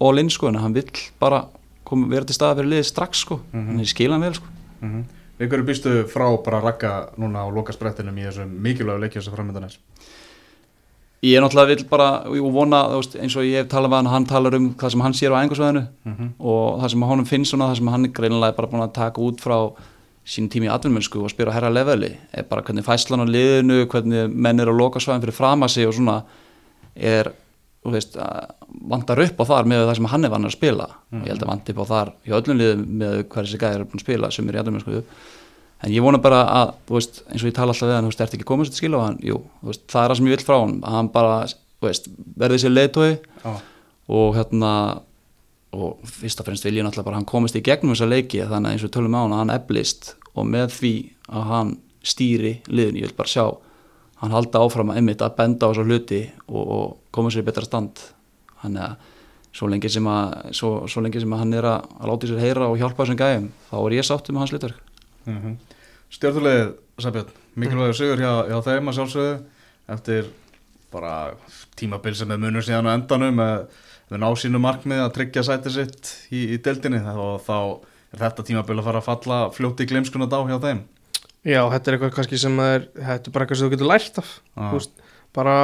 all in sko en hann vill bara kom, vera til staða fyrir liðið strax sko Mhm. hann er skila Við hverju býstu frá bara ragga núna á loka sprettinum í þessum mikilvægu leikjum sem framöndan er ég er náttúrulega vill bara og vona veist, eins og ég hef talað með hann hann talar um það sem hann sér á æfingarsvæðinu Mhm. og það sem honum finnst svona það sem hann er greinilega bara búin að taka út frá sín tími í atvinnmennsku og spila á herra leveli er bara hvernig fæslan á liðinu hvernig menn eru á lokasvæðin fyrir fram að sig og svona er þú veist, að vantar upp á þar með það sem hann er vann að spila. Og ég held að vantar upp á þar í öllum liðum með hver þessi gæðir er búin að spila sem er í atvinnmennsku en ég vona bara að, þú veist, eins og ég tala alltaf við hann, þú veist, ertu ekki komið sér til skil á hann? Jú, þú veist, það er það sem ég vil frá hann að hann bara, þú veist, verði sér leiðtói Já, og hérna og fyrst og fremst vil ég náttúrulega bara að hann komist í gegnum þessa leiki þannig að eins og tölum á hann að hann eflist og með því að hann stýri liðin, ég vil bara sjá hann halda áfram að einmitt að benda á þessa hluti og, og koma sér í betra stand. Þannig að svo lengi sem að, svo, svo lengi sem að hann er að, að láta sér heyra og hjálpa þessum gæjum þá er ég sáttu með hans hlutverk. Mm Stjórnulegið, Sæbjörn, mikilvægur sigur hjá, hjá þeim að sjálfsögðu eftir bara tímabil sem er munur síðan á endanum með ná sínu markmið að tryggja sæti sitt í, í deildinni og þá er þetta tímabil að fara að falla fljótt í gleimskuna dá hjá þeim Já, þetta er eitthvað kannski sem er þetta er bara eitthvað sem þú getur lært af þú veist, bara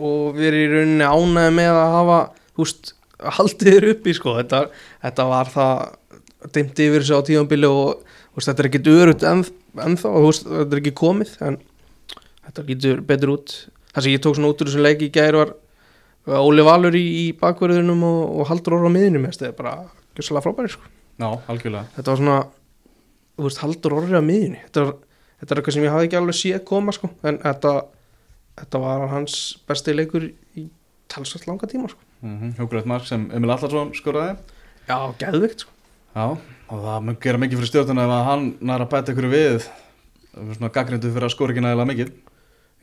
og við erum í rauninni ánæði með að hafa veist, haldið þér upp í sko. Þetta, þetta var það dimmt yfir þessu á tíðanbili og veist, þetta er ekkit enn, ennþá veist, þetta er ekki komið en þetta lítur betur út. Það sem ég tók svona út úr þessu leiki í gær var Óli Valur í, í bakverðunum og, og Haldur Orra á miðinum þetta er bara gjössalega frábæri sko. Já, algjörlega. Þetta var svona þú veist, haldur orðið á miðjunni þetta, var, þetta er eitthvað sem ég hafði ekki alveg séð koma sko. en þetta, þetta var hans besti leikur í talsvægt langa tíma sko. mm -hmm. Hjókulegt mark sem Emil Allarsson skoraði já, geðvikt sko. Já, og það gera mikið fyrir stjórnuna ef hann nær að bæta ykkur við svona gaggrindu fyrir að skora ekki nægilega mikið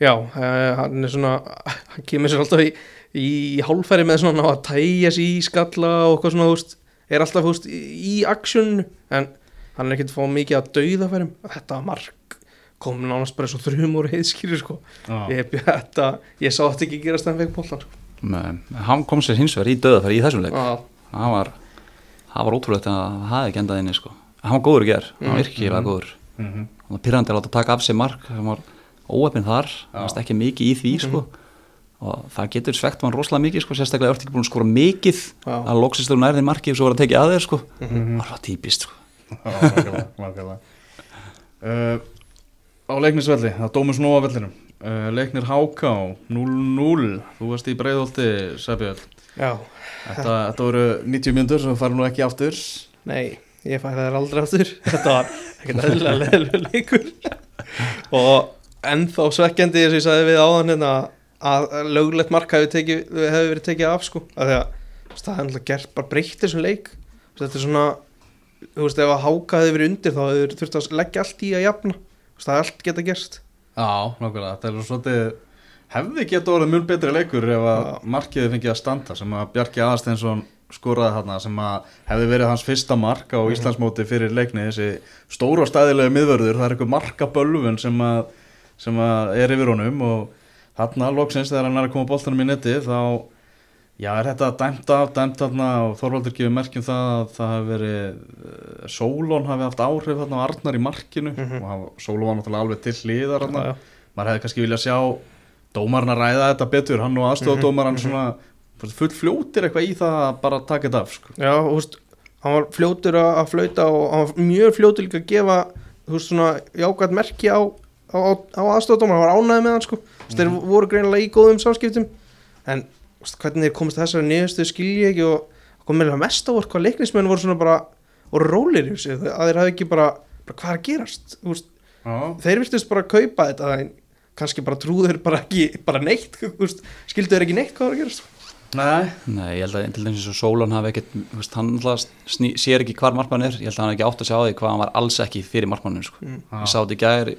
já, uh, hann er svona *laughs* hann kemur sér alltaf í, í hálfæri með svona að tæja sér í skalla og eitthvað svona, þú veist, er alltaf þú veist, í, aksjónu en hann er ekkert að fá mikið að dauða færum þetta mark kom nánast bara svo þrjum úr heiðskýri sko. Já, ég, þetta, ég sá þetta ekki gerast en veginn bóllan sko. Hann kom sér hins vegar í döðafæri í þessum leik Já. hann var var ótrúlegt að það hefði ekki endað inni sko. hann var góður ger, hann var virkilega góður Mhm. hann var pyrrandi að láta taka af sig mark hann var óöfinn þar, hann varst ekki mikið í því sko. og það getur svegt mann rosalega mikið, sko. sérstaklega ert ekki búin að skora mikið Já. að loksist þú nærði markið og svo var að tekið að þér sko. það var típist sko. Nákvæmlega. Uh, á leiknisvelli, það dómus nú á vellinum uh, leiknir HK 0-0 þú varst í breiðholti Sæbjörn. Þetta, þetta voru 90 mjöndur sem fara nú ekki aftur. Nei, ég fæ það aldrei aftur. *laughs* Þetta var ekkert eðlilega leðilega leikur. Og ennþá svekkjandi eins og ég sagði við áðan hérna að lögulegt mark hefur, hefur verið tekið af sko. Að því að það er alltaf gert bara breytt þessum leik. Þetta er svona þú veist ef að háka hefur verið undir þá hefur þurft að leggja allt í að jafna. Þú veist, það er allt geta gerst. Já, nákvæmlega, þetta er svolítið hefði geta orðið mjög betri leikur ef að markiði fengið að standa sem að Bjarki Aðarsteinsson skoraði þarna sem að hefði verið hans fyrsta mark á Íslandsmóti fyrir leikni þessi stóru og stæðilegu miðvörður. Það er eitthvað markabölvun sem að, sem að er yfir honum og þarna loksins þegar hann er að koma boltanum í netti þá já er þetta dæmt af, dæmt þarna og Þorvaldur gefur merkjum það að það hefði verið uh, Sólón hafi haft áhrif þarna á Arnar í markinu Mhm. og hann- Sólón var náttúrulega alveg til hliðar já. maður hefði kannski viljað sjá dómarinn að ræða þetta betur, hann og aðstofadómarinn svona full fljótir eitthvað í það að bara taka þetta af sko. Já, þú veist, hann var fljótur að, flauta og hann var mjög fljótur líka að gefa þú veist, svona jákvæmt merki á, á, á, á aðstofdómar, hann var ánæði með hann sko, þú veist, hvernig þeir komast að þessari niðurstu skilji ekki og kom meðlega mest á orð hvað leiknismenn voru svona bara voru rólir í þessu, að þeir hafi ekki bara, bara hvað er að gerast, veist, þeir virtust bara kaupa þetta en kannski bara trúður bara ekki bara neitt, veist, skildu þeir ekki neitt hvað var að gerast Nei, Nei, ég held að til dæmis eins og Sólon hafi ekkert, þú veist, hann alltaf sný, sér ekki hvar markmann er, ég held að hann hafi ekki átt að sjá því hvað hann var alls ekki fyrir markmannin, sko. Mm. Ég sá þetta í gær,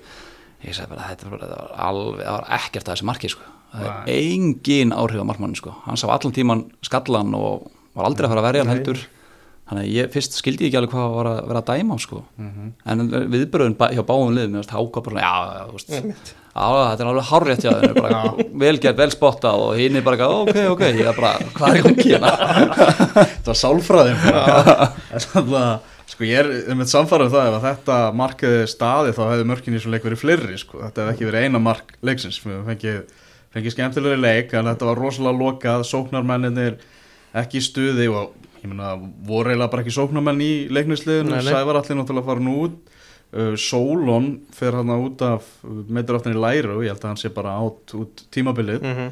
ég sagði bara, þetta var, alveg, það var ekkert að þessi marki, sko. Það er engin áhrif á markmannin, sko. Hann sá allan tíman skallan og var aldrei að fara að verja hann Nei. heldur. Þannig að ég fyrst skildi ekki alveg hvað var að vera að dæma, sko. Mhm. En viðbröðun bæ- hjá báum liðum, ég veist, háka bara, já, þú veist, þetta er alveg hárrétt hjá þeir bara vel gert, vel spottað og hinn er bara ok, ok, ég er bara, hvað er gangi hérna? *laughs* þetta var sálfræðin Þannig að sko ég er um eitt samfærað það ef að þetta markaði staði þá hefði mörkin í svo leik verið fleiri sko. þetta hefði ekki verið eina mark leiksins við fengið, fengið skemmtilegri leik en þetta var rosalega lokað, sóknarmenninir ekki stuði og ég meina voru eiginlega bara ekki sóknarmenn í leiknisliðinu, Nei, nei. Sævar allir náttúrulega nú út uh, Sólon fer hann út af meitur aftan í læru, ég held að hann sé bara átt út tímabilið mm -hmm.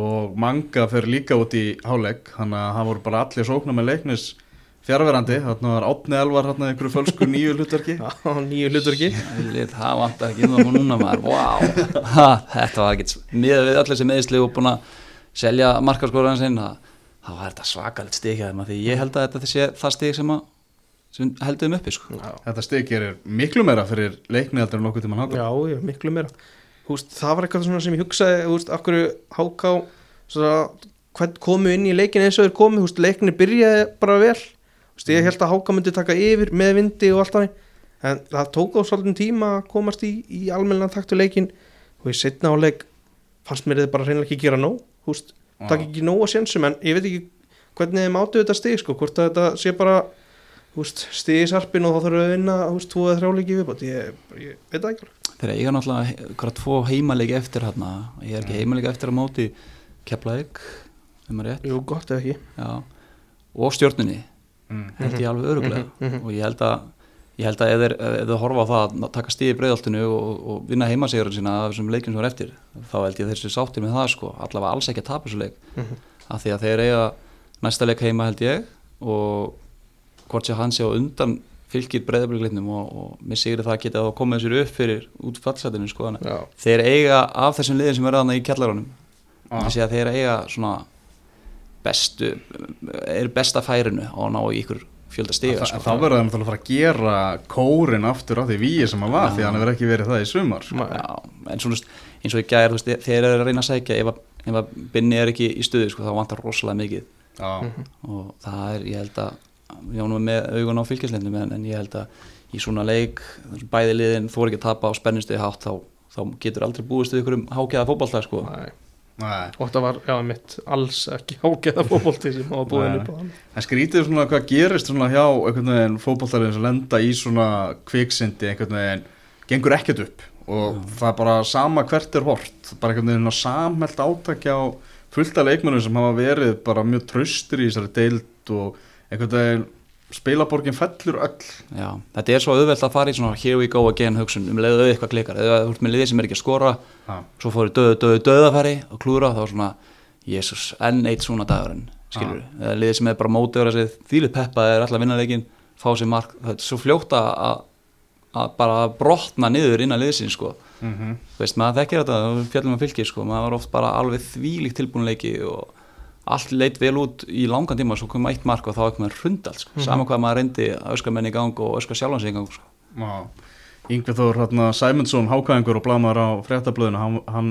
og Manga fer líka út í hálegg þannig að það voru bara allir sóknar með leiknis fjárverandi, þarna var Átni Elvar þarna í einhverju fölsku nýju hlutverki. *laughs* Já, nýju hlutur ekki Lít, það vantar ekki um það núna maður, wow, ha, þetta var ekkert, miðað við allir sem meðisli og búin að selja markarskóraðan sinn, þá var þetta hjá þeim að því ég held að þetta sé það stig sem, að, sem heldur þeim uppi, sko. þetta steg gerir miklu meira fyrir leikni heldur en nokkuð tímann háka Já, já, miklu meira. Húst, það var eitthvað svona sem ég hugsaði húst, af hverju háká komu inn í leikin eins og þeir komu húst, leikinni byrjaði bara vel húst, ég held að háká myndi taka yfir með vindi og allt þannig. En það tók á svolítið tíma að komast í, í almennan taktu leikin og í setna á leik fannst mér þið bara reynilega ekki gera nóg húst, Já. takk ekki nóg að sénsum en ég veit ekki hvernig þið mátu þetta stig sko, hvort þetta sé bara stig í sarpin og þá þarf að vinna tvo eða þrjáleiki viðbátt ég, ég veit það ekki alveg. Þeir eiga náttúrulega hverja tvo heimalegi eftir hérna, ég er ekki heimalegi eftir að móti Keflavík, um að rétt, Jú, gott eða ekki. Já, og stjórninni, mm. Held ég alveg öruglega Mhm, mhm. og ég held að ég held að ef þeir, ef þeir horfa á það að taka stíði breyðaltinu og, og vinna heimasegurinn sína af þessum leikjum sem er eftir þá held ég að þeir séu sáttir með það sko allavega alls ekki að tapa þessu leik Mhm. af því að þeir eiga næsta leik heima held ég og hvort sé hann sé á undan fylgir breyðabliðleiknum og, og mér sigri það geta þá komið sér upp fyrir út fallsætinu sko þannig að þeir eiga af þessum liðin sem er aðna í kjallarunum Ah. það sé að þeir eiga svona bestu er besta færinu á að ná í ykkur fjölda stiga sko. þá verður það náttúrulega að fara að gera kórin aftur á því víi sem hann var Já. því að hann hefur ekki verið það í sumar sko. Já, en svona eins og í veist, þeir eru að reyna að sækja ef að, ef að Binni er ekki í stuði sko, þá vantar rosalega mikið Já. og það er, ég held að við ánum með augun á fylgjaslendum en, en ég held að í svona leik bæði liðin þú er ekki að tapa á spennustuði hátt þá, þá getur aldrei búist við ykkur um hákjaða fótballtag sko. Nei. Nei. og þetta var, já, mitt alls ekki ágæða fótbolti sem hafa búið Nei. upp á hann En skrítið svona hvað gerist svona hjá einhvern veginn fótballtarinn sem lenda í svona kviksindi einhvern veginn gengur ekkert upp og það er bara sama hvert er hort bara einhvern veginn að samhelt átakja á fullta leikmennum sem hafa verið bara mjög tröstur í þessari deild og einhvern veginn spilaborgin fellur öll Já, þetta er svo auðvelt að fara í svona here we go again hugsun um leiðu eitthvað klikar eða þú ert með liðið sem er ekki að skora ha. svo fóru döðu, döðu, döðafæri og klúra þá er svona, jésús, enn eitt svona dagurinn, skilur Ah. eða liðið sem er bara mótið að sig, þýlið peppa er alltaf að vinna leikin, fá sér mark það er svo fljótt að að- bara brotna niður innan liðsins sko mm -hmm. Veist, maður þekkir þetta, fjallum að fylki sko, maður var oft bara alveg þvílíkt tilbúinleiki og allt leit vel út í langan tíma, svo kom eitt mark og þá ekki maður hrundalt, sko, sama hvað maður reyndi að öskra menn í gang og öskra sjálfan sig í gang, sko. Yngvi Þór hérna, Sæmundsson hákæðingur og blamar á fréttablöðinu hann, hann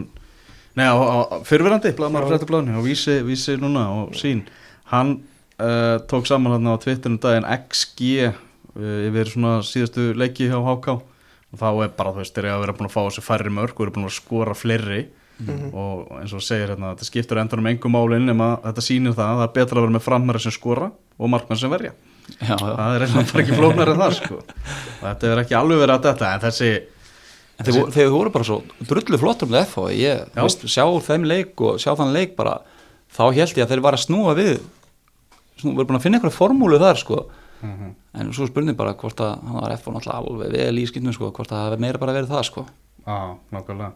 Nei, á, á fyrfirandi blamar á fréttablöðinu og vísi, vísi núna og sín. Hann uh, tók saman hérna á Twitterum daginn XG uh, yfir svona síðustu leiki hjá HK og þá er bara, þú veist, þeir eru að vera búin að fá þessi færri mörg og eru búin að skora fleiri og eins og þú segir hérna, þetta skiptur endanum engum málinn nema þetta sýnir það að það er betra að vera með framherra sem skora og markmann sem verja. Já, já. það er eitthvað bara ekki flóknar en það sko. *laughs* þetta er ekki alveg verið að þetta en þessi En þeir, voru- þeir voru bara svo drullu flottur með FH, ég, þú veist, sjá þeim leik og sjá þann leik bara, þá held ég að þeir var að snúa við, snú, voru búin að finna einhverja formúlu þar, sko, en svo spurning bara hvort að hann var FH náttúrulega alveg vel í skipnum, sko, hvort að það meira bara verið það, sko. nákvæmlega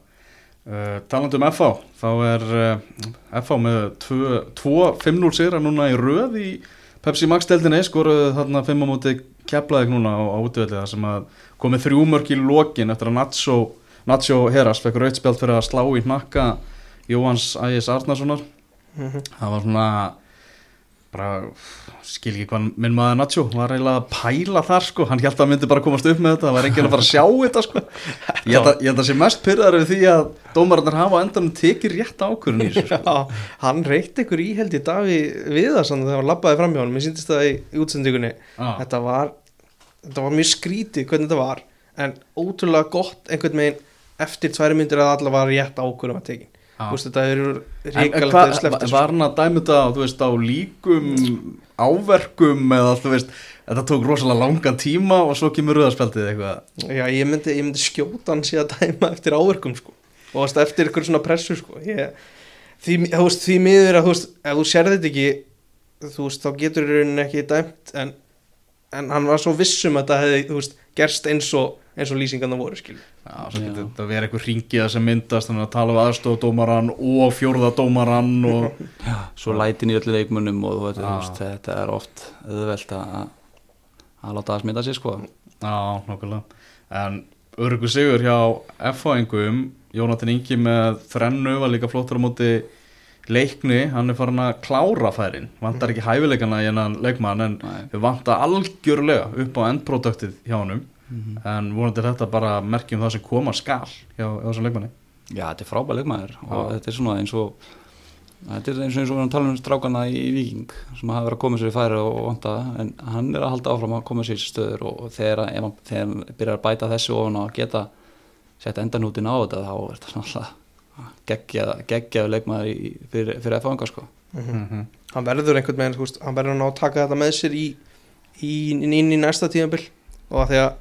uh, talandi um FH þá er uh, FH með 2-5-0 sigra núna í röð í Pepsi Max deldinni skoruðu þarna 5 á móti keflaðið núna á, á útvöldi þar sem að komið þrjú mörk í lokin eftir að Nacho, Nacho Heras fekk rautspjald fyrir að slá í hnakka Jóhans Ægis Arnarssonar það var svona bara skil ekki hvað minn maður Nacho var eiginlega að pæla þar sko. Hann held að hann myndi bara komast upp með þetta það var enginn að fara að sjá þetta sko. Ég held að, ég held að sé mest pyrðar við því að dómararnar hafa á endanum tekið rétt þessu sko. Hann reykt ykkur í held í Daví við það þannig þegar hann labbaði fram hjá hann mér síndist það í, útsendingunni. Já. þetta var, þetta var mjög skrítið hvernig þetta var en ótrúlega gott einhvern veginn eftir tværi myndir að alla var rétt ákvörðum að tekin Já. Þú veist, þetta er en, en ríkalegt hvað, að slefti var hann að dæmi þetta veist, á líkum áverkum eða þú veist, þetta tók rosalega langan tíma og svo kemur rauðarspjaldið eitthvað Já, ég myndi, ég myndi skjóta hann síðan dæma eftir áverkum sko. og eftir ykkur svona pressu sko. ég, því, veist, því miður að þú veist, ef þú sér þetta ekki þú veist, þá getur í rauninni ekki dæmt en, en hann var svo vissum að þetta hefði, þú veist, gerst eins og eins og lýsingarna voru, skil Já, svo getur þetta verið eitthvað ringiða sem myndast þannig að tala við aðstofdómaran og fjórðadómaran og *laughs* Svo lætin í öllu leikmunum og veit, veist, þetta er oft auðvelt að að láta það smita sig, sko. Já, nokkulega En örgu sigur hjá F-fáingum Jónatan Ingi með þrennu var líka flottur á móti leikni, hann er farin að klára færin. Vantar ekki hæfileikana í hennan leikmann en Nei. við vantar algjörlega upp á endproduktið hjá honum en vonandi er þetta bara merkjum það sem koma skal hjá, hjá þessum leikmanni. Já, þetta er frábæð leikmaður og þetta er svona eins og þetta er eins og eins og við erum að tala um strákana í Viking sem hafa verið að koma sér í færi og vanta en hann er að halda áfram að koma sér í stöður og þegar, ef hann, byrjar að bæta þessu ofan og geta sett endanútin á þetta þá er þetta alltaf geggjaðu leikmaður í, fyrir, fyrir F-anga sko. Mm hann verður einhvern veginn, hann verður að ná að taka þetta með sér í, í inn í næsta tíðanbill og að því að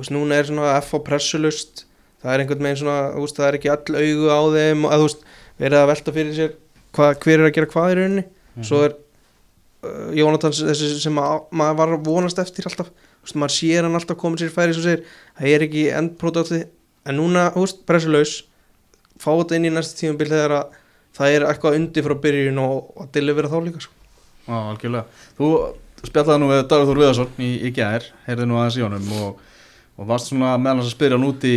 veist, núna er svona F á pressulust það er einhvern veginn svona, veist, það er ekki all augu á þeim að þú veist, verið að velta fyrir sér hvað, hver er að gera hvað í rauninni svo er uh, Jónatans þessi sem að, maður var að vonast eftir alltaf, þú veist, maður sér hann alltaf komið sér færi svo segir, það er ekki endprodukti en núna, þú veist, pressulaus fá þetta inn í næsta tímabil þegar að það er eitthvað undir frá byrjun og, og delivera þá líka sko. Já, algjörlega. Þú spjallaði nú við Dagur Þór Viðarsson í, í gær, heyrði nú aðeins í honum og, og varst svona meðal þess að spyrja hann út í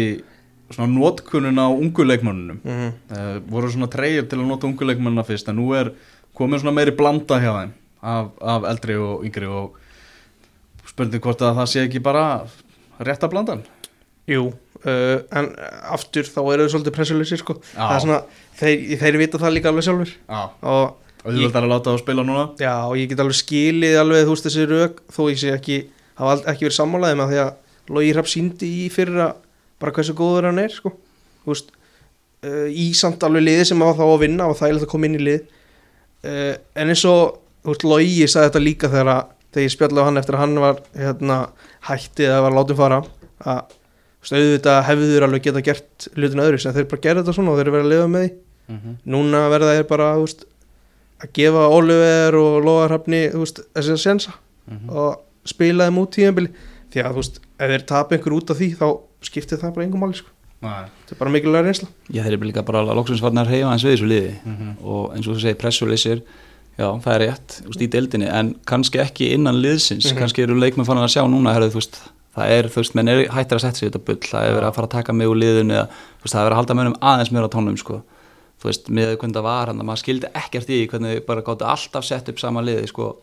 svona notkunnin á ungu leikmönnunum. mm -hmm. Uh, voru svona treyir til að nota ungu leikmönnuna fyrst en nú er komin svona meiri blanda hjá þeim af, af eldri og yngri og spurning hvort að það sé ekki bara rétta blandan. Jú, uh, en aftur þá eru þau svolítið pressuleysi sko. Er svona, þeir, þeir vita það líka alveg sjálfur Já. og Og þú vilt að láta það spila núna? Já, og ég get alveg skilið alveg þú veist þessi rauk þó ég sé ekki hafa ekki verið sammálaðið með því að Logi Rapp síndi í fyrra bara hversu góður hann er sko. veist uh, í samt alveg liði sem var þá að vinna og það er að koma inn í lið uh, en eins og Logi sagði þetta líka þegar, að, þegar ég spjallaði hann eftir að hann var hérna, hætti eða var látið fara að auðvitað hefðu þeir alveg geta gert hlutin öðru sem þeir bara gerði þetta svona og þeir eru verið að lifa með því Mhm. núna verða þeir bara veist, að gefa Oliver og Lóðarhafni þessi að sensa Mhm. og spila þeim út tíðanbili því að þú veist, ef þeir tapa einhver út af því þá skiptir það bara engum máli sko. Nei. þetta er bara mikilvæg reynsla. Já, þeir eru líka bara að reyfa eins við þessu liði. Mhm. og eins og þú segir pressuleysir já, það er rétt, þú veist, í deildinni. En kannski ekki innan liðsins. Mhm. kannski eru leikmenn fann að sjá núna herrðu, þú veist, það er, þú veist, menn er hættir að setja sig í þetta bull, það er verið að fara að taka mig úr liðinu eða, veist, það er verið að halda mönnum aðeins mér á tónum, sko. Þú veist, með hvernig það var hann, maður skildi ekkert í hvernig þau bara gáttu alltaf sett upp sama liði, sko,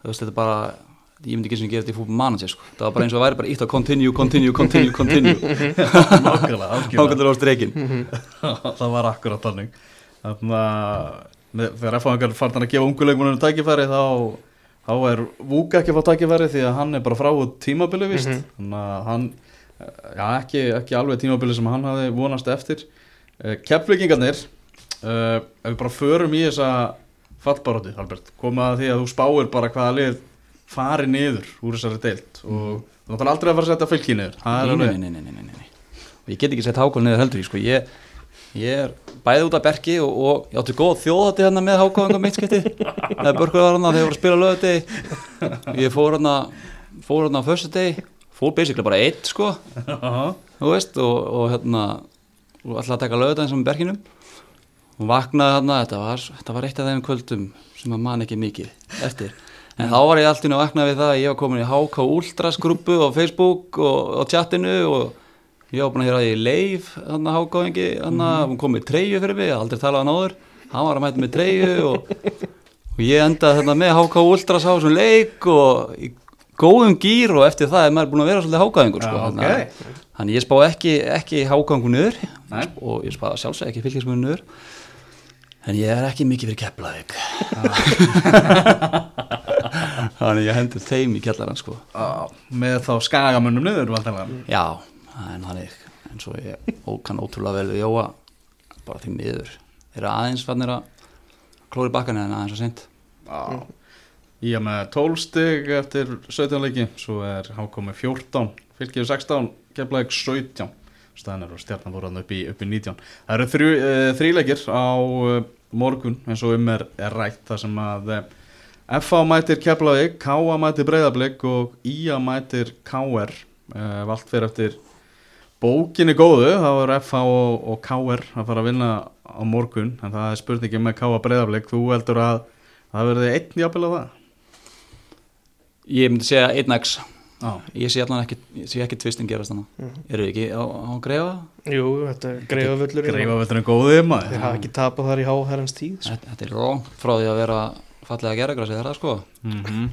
þú veist, þetta er bara ég myndi ekki sem gera þetta í fútbol manager, sko. Það var bara eins og það væri bara ítt að continue, continue, continue, continue. *laughs* Ákvæmdur á streikin. *laughs* Það var akkurat þannig. Þannig að þegar F-fangar farnar að gefa unguleikmunum tækifæri þá, þá er Vúka ekki að fá tækifæri því að hann er bara frá út tímabili vist Mhm. þannig að hann já, ekki, ekki alveg tímabili sem hann hafði vonast eftir. Keflingingarnir uh, ef við bara förum í þessa fallbaróti, Albert, koma að því að þú spáir bara hvaða lið fari niður úr þessari deilt og þú náttúrulega aldrei að fara að setja fylki niður. Nei, nei, nei, nei, nei, nei, nei. og ég get ekki sett hákól niður heldur sko. ég, ég er bæði út af berki og, og ég átti góð þjóðati hérna með hákóðingum mitt skipti það *laughs* er börkur var hérna þegar ég voru að spila lögati ég fór hérna fór hérna á förstu deg fór basically bara eitt sko. Þú veist og, og hérna og ætlaði að taka lögati sem berkinum. Og vaknaði hérna þetta var, þetta var eitt af þeim kvöldum sem að man ekki mikið eftir en þá var ég alltaf að vakna við það að ég var komin í HK Ultras grúpu á Facebook og á chatinu og ég var búin að heyra í Leif hann að HK-ingi, hann að hún kom með treyju fyrir mig, ég aldrei talað hann áður. Hann var að mæta með treyju og, og ég endaði þarna með HK Ultras á þessum leik og í góðum gýr og eftir það er maður búin að vera svolítið HK-ingur sko, Já, þannig að- þannig ég spá ekki, ekki Nei. og ég spá sjálfsög ekki fylgismunum niður. En ég er ekki mikið fyrir Keflavík *laughs* þannig ég hendur þeim í kjallarann sko. Á, með þá skagamönnum niður já, það er þannig en svo ég kann ótrúlega vel við Jóa. Bara því miður. Þeir eru aðeins fannir að klóri bakkan en aðeins að seint. Já. Ég er með 12 stig eftir 17 leiki, svo er HK með 14, fylgir 16, keflaðið 17, staðan er og stjarnan voru hann upp í, upp í 19. Það eru þrjú, e, þríleikir á e, morgun eins og um er, er rætt þar sem að e, FA mætir keflaðið, KA mætir breyðablik og IA mætir KR, e, vald fyrir eftir bókinni góðu, þá er FA og, og KR að fara að vinna á morgun, en það er spurningi með KA breyðablik, þú heldur að það verði einn jafnvel á það? ég myndi segja 1x Já. ég sé allan ekki, ekki tvistin gerast þannig Mhm. eru þið ekki á, á greifa? Jú, þetta er greifavöllur Greifavöldurinn góði maður Þeir hafa ekki tapað þar í háherrans tíð sko. Þetta, þetta er róngt frá því að vera fallega gerðagrassi, það er það sko Mhm.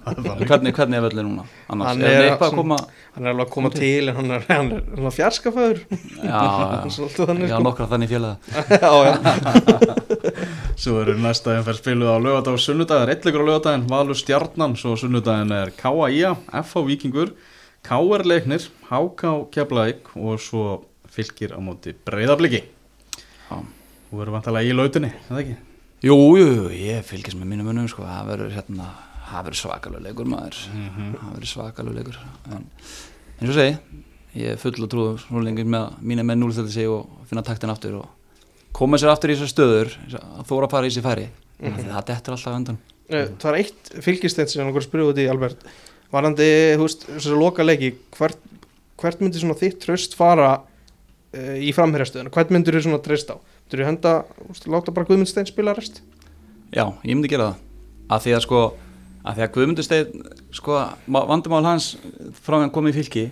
hvernig, hvernig er völlin núna? Annars, Hann er, er eitthvað að svona- koma Hann er alveg að koma til en hann er, hann er, hann er fjarskafæður já, *laughs* þannig já, sko nokkra þannig félaga *laughs* Já, já *laughs* Svo eru næsta umferð spiluð á lögadag og sunnudag er eitthvað á lögadaginn, Valur Stjarnan svo sunnudaginn er K.A.I.A. F.A. Víkingur, K.R. Leiknir H.K. Keflavík og svo fylgir á móti breyðabliki Já. Þú verður vantalega í lautinni, er það ekki? Jú, jú, ég fylgist með mínum munum sko, það verður hérna, svakalur leikur maður, það verður svakalur leikur en eins og segi ég er full að trúða svo lengi með að mínu menn núlstöldi sig og finna taktin aftur og koma sér aftur í þessar stöður að þóra að fara í sér færi. Mm -hmm. það dettur alltaf undan. Eh, Það var eitt fylgisteinn sem okkur spurði út í Albert. Varandi, þú veist, þessi loka leiki hvert, hvert myndi svona þitt tröst fara uh, í framherjastöðuna? Hvert myndir þú treyst á? Þú henda, þú veist, láta bara Guðmundstein spila rest? Já, ég myndi gera það að því að sko að því að Guðmundur Steinn sko, vandamál hans frá hann komið í fylki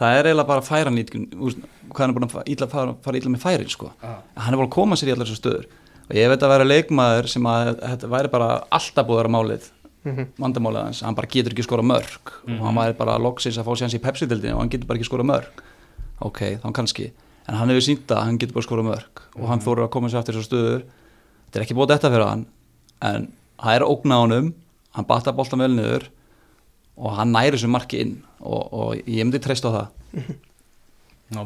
það er eiginlega bara færanýtkun hvað hann er búin að illa, fara, fara illa með færin sko. Ah. hann er búin að koma sér í allar þessu stöður og ég veit að vera leikmaður sem að þetta væri bara alltaf búið að vera málið Mhm. vandamálið hans, hann bara getur ekki skora mörg og hann væri bara loksins að fá sér hans í Pepsi-dildinu og hann getur bara ekki skora mörg ok, þá kannski, en hann hefur sínt að hann getur bara skora mörg og hann þóru að koma sér aftur þessu stöður. Þetta er ekki búið þetta fyrir hann en það er ógna á honum. Hann batta boltan vel niður og hann næri þessu marki inn og, og ég myndi treysta á það. *laughs* Já.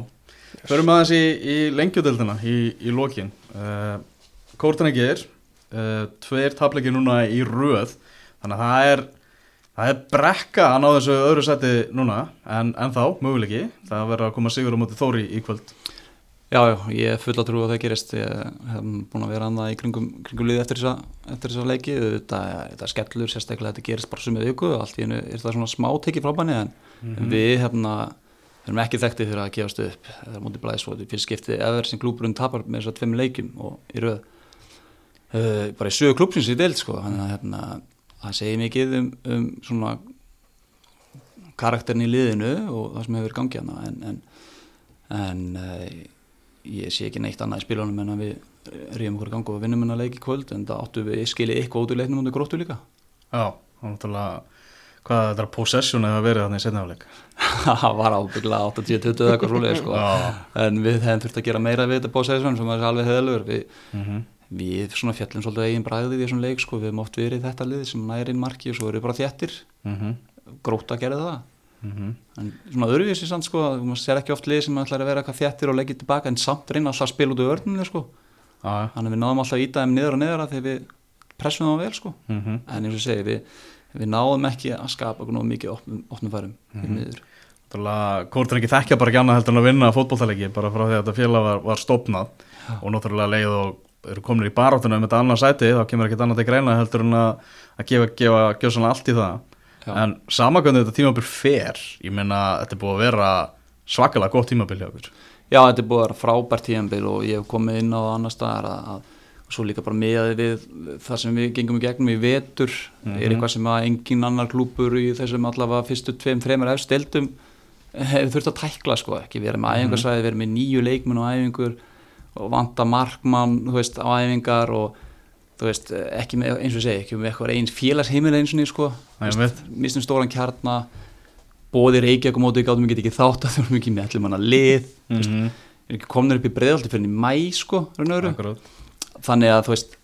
Förum aðeins í, í lengjudeldina í, í lokin. Uh, Kórtanegir uh, Tveir tapleikir núna í röð. Þannig að það er Það er brekka að ná þessu öðru seti núna En, en þá, möguleiki. Það verður að koma sigur á móti Þóri í kvöld Já, já, ég er full að trú að það gerist. Ég hef búin að vera annað í kringum, kringum liði eftir eftir þessa leiki. Þetta, þetta skellur sérstaklega að þetta gerist bara sumið og allt í hennu er það svona smá tekið frá banni en Mhm. við hérna erum ekki þekktið fyrir að gefast upp. Það er mútið er fyrir skiptið eða sem klúburinn tapar með þess að tveim leikjum og í röð. Uh, bara í sögu klúbsins í deild sko. Þannig að hérna, það segir mikið um, um svona karakterin í liðinu og það sem hefur gangið hana en, en, en uh, ég sé ekki neitt annað í spilunum en að við rýjum okkur í gang og vinnum hennar leik í kvöld en það áttu við skilið eitthvað út úr leiknum undir gróttu líka. Já, það er náttúrulega Hvað þetta er possession eða verið þannig í setna áleik *laughs* það var ábygglega 80-20 eða eitthvað svoleið sko. En við hefum þurft að gera meira við þetta bóðsæðisvenn sem er alveg heðalur við, mm -hmm. við fjallum svolítið eigin bræðið í þessum leik sko. við hefum oft verið þetta lið sem næri inn marki og svo erum við bara þjættir Mm gróta gerði það -hmm. en svona öðruvísi samt sko þú sér ekki oft lið sem ætlar að vera eitthvað þjættir og leggja tilbaka en samt reyna alltaf að spila út úr örninu sko. Þannig að við náðum alltaf að íta þeim niður og niður þegar við pressum það vel sko. mm -hmm. en eins og segi við, við náðum ekki að skapa mikið opnum, opnum færum mm Mhm. -hmm. Kórtan ekki þekkja bara ekki annað heldur en að vinna fótballtæleiki bara frá því að þetta félag var, var stopnað og náttúrulega leið og eru komin í baráttuna um þetta annað sæti þá kemur ekkert annað til greina heldur en að, gefa, gefa gjössanlega allt í það Já. en samakvæmdu þetta tímabil fer ég meina þetta er búið að vera svakalega gott tímabil hjá okkur Já, þetta er búið að vera frábært tíðanbíl og ég hef komið inn á það annar staðar að, að og svo líka bara meðið við það sem við gengum í gegnum í vetur. Er eitthvað sem að engin annar klúpur í þessum allavega fyrstu tveim, þreimur efst deildum *laughs* hefur þurft að tækla sko, ekki verið með æfingarsvæði, verið með nýju leikmenn á æfingur og vanta markmann, þú veist, á æfingar og þú veist, ekki með, eins og ég segi, ekki með eitthvað eins félagsheimil eins og sko, ég mistum stóran kjarna bóði Reykjavík og mótið gátum við ekki þátt að þurfum ekki með allir manna lið mm Mhm. -hmm. er ekki komnir upp í breiðaldi fyrir í mæ sko, þannig að þú veist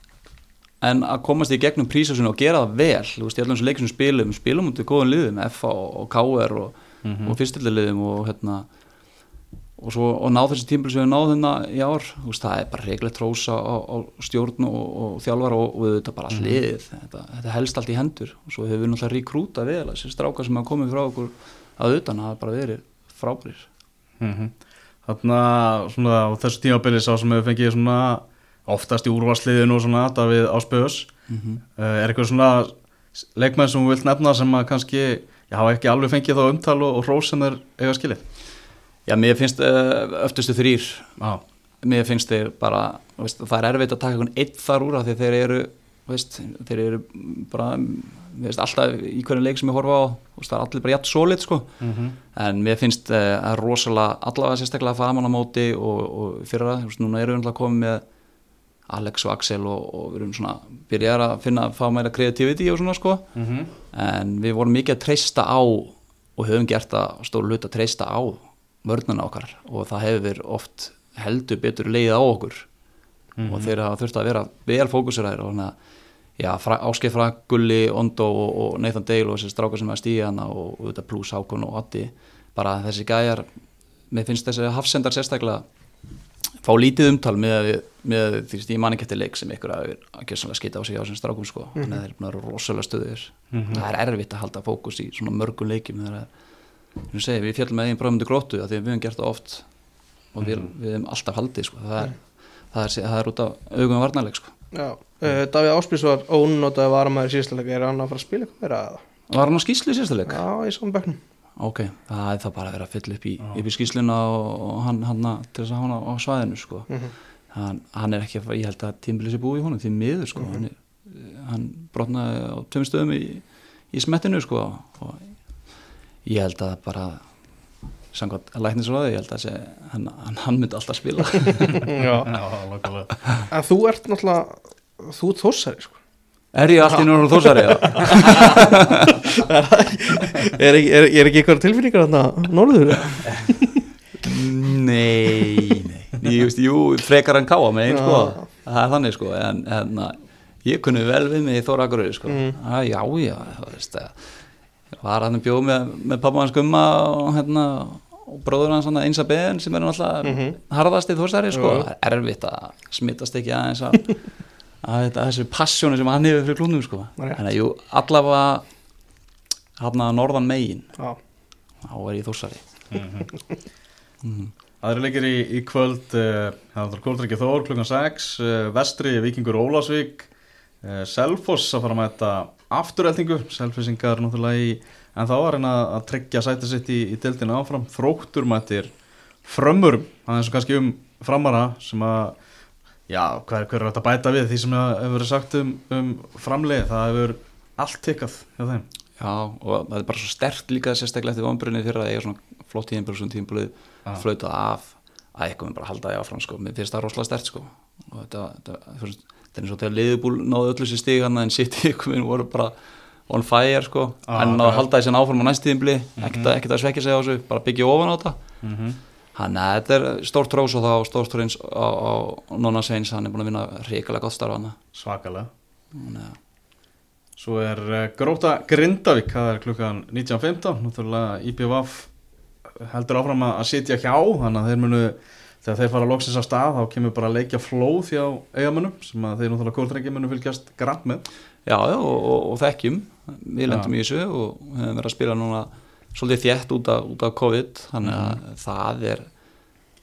en að komast í gegnum prísasunni og gera það vel þú veist, allan þessum leikum sem spilum spilum út í góðum liðum, F og, KR og, Mhm. og fyrstilliðum og hérna og, svo, og ná þessi tímpil sem við náðum hérna í ár veist, það er bara reglegt trósa á, á stjórn og, og þjálfar og, og þetta bara all liðið, þetta, þetta helst allt í hendur. Og svo hefur við náttúrulega rekrúta vel þessi strákar sem hafa komið frá okkur að utan hafa bara verið frábærir. Mhm. Þarna svona á þessu tímabili sá sem hefur fengið svona oftast í úrvarsliðinu og svona Davíð Áspöðus mm -hmm. uh, er eitthvað svona leikmenn sem þú vilt nefna sem að kannski já, hafa ekki alveg fengið þá umtal og, og hrós sem þeir eiga skilið Já, mér finnst uh, öftustu þrýr Já, mér finnst þeir bara veist, það er erfitt að taka einhvern eitt þar úr af því þeir eru veist, þeir eru bara veist, alltaf í hvernig leik sem ég horfa á það er allir bara jætt solid sko. Mm en mér finnst uh, að rosalega allavega sérstaklega að fara á móti og, og veist, núna erum við komið með Alex og Axel og, og við erum svona byrjar að finna að fá meira kreativiti og svona sko. -hmm. en við vorum mikið að treysta á og höfum gert að stóru hlut að treysta á vörnuna okkar og það hefur oft heldur betur leið á okkur. Og þeir hafa þurft að vera vel fókuseraðir og þannig að Áskei Frank, Gulli, Ondo og, og Nathan Dale og þessi strákar sem er að stíða hana og, og þetta plus Hákon og Addi bara þessi gæjar mér finnst þessi hafsendar sérstaklega fá lítið umtal með, með því að ég man ekki eftir leik sem ykkur að, að skita á sig á þessum strákum sko. þannig að þeir eru búin að vera rosalega stöður það er erfitt að halda fókus í svona mörgum leikjum þegar að segi, við fjallum með einn bráðmyndu gróttu að því að við hefum gert það oft og við, við hefum alltaf haldið sko. það, er, það, er, það er út af augum varnarleik sko. Já, uh, Davíð Áspís var ónótaði varamæður síðustilega, er hann að fara að spila eitthvað meira? Var hann á skýslu leik? Já, í svona bekknum Ok, það er það bara að vera að fylla upp í, í skýsluna og, og hann, hann að- til þess að hann á, svæðinu sko. Mhm. hann, hann er ekki að, ég held að tímbilið sé búið í honum því miður sko. er, hann brotnaði á tveim stöðum í, í smettinu sko. og ég held að bara samkvæmt læknisráði, ég held að sé, hann, hann, hann myndi alltaf spila *laughs* Já, Já, lókulega en þú ert náttúrulega, þú ert þossari sko Er ég allt í núna þósari? *laughs* Er er, er ekki eitthvað tilfinningar þarna norður? Nei, nei Ég veist, jú, frekar hann káa mig einn, sko. Það er þannig, sko En, en ég kunni vel við mig í Þóra Akureyri, sko Mm. ah, Já, já, þú veist að var hann bjóð með, með pappa hans gumma og hérna og bróður hans eins að beðin sem er náttúrulega Mhm. harðast í þórstæri sko, Jú. það er erfitt að smittast ekki aðeins að, *laughs* að, þetta- þessu passjónu sem hann hefur fyrir klúnum sko, þannig að jú, allavega hann að norðan megin Já, þá er ég þórsari. *laughs* Aðri leikir í, í kvöld uh, Það er Kóldriki Þór klukkan 6 uh, Vestri, Víkingur Ólasvík uh, Selfoss að fara að mæta aftureltingu, Selfissingar náttúrulega í en þá var hann að, tryggja sæti sitt í, í dildinu áfram, þróttur mættir frömmur, aðeins og kannski um framara sem að já, hver, hver er þetta bæta við því sem hefur verið sagt um, um framlið? Það hefur allt tikkað hjá þeim. Já, og það er bara svo stert líka sérstaklega eftir vonbrunni fyrir að eiga svona flott tíðinbjörg svona tíðinbjörg Já. flautað af að eitthvað með bara halda því áfram sko, mér finnst það rosalega stert sko. Og þetta, þetta, þetta er eins og þegar liðbúl náðu öllu sér stig hann en sitt ykkur *laughs* voru bara on fire sko. Já, en náðu að halda sem áfram á næst tíðinbli ekkert, að- ekkert að svekja sig á þessu, bara byggja ofan á þetta. Mm -hmm. Þannig að þetta er stórt trós og þá stórt trós á, á Nonna Sveins, hann er búin að vinna ríkilega gott starf hann svakalega. Þannig að Svo er uh, Gróta Grindavík, það er klukkan 19.15, náttúrulega IPVF heldur áfram að að sitja hjá, þannig að þeir munu, þegar þeir fara loksins á stað, þá kemur bara að leikja flóð hjá eigamönnum, sem að þeir náttúrulega kóldrengi munu fylgjast grann með. Já, já, og, og, og þekkjum við lendum í þessu og hefum verið að spila núna svolítið þétt út af, út af COVID þannig að Mhm. það er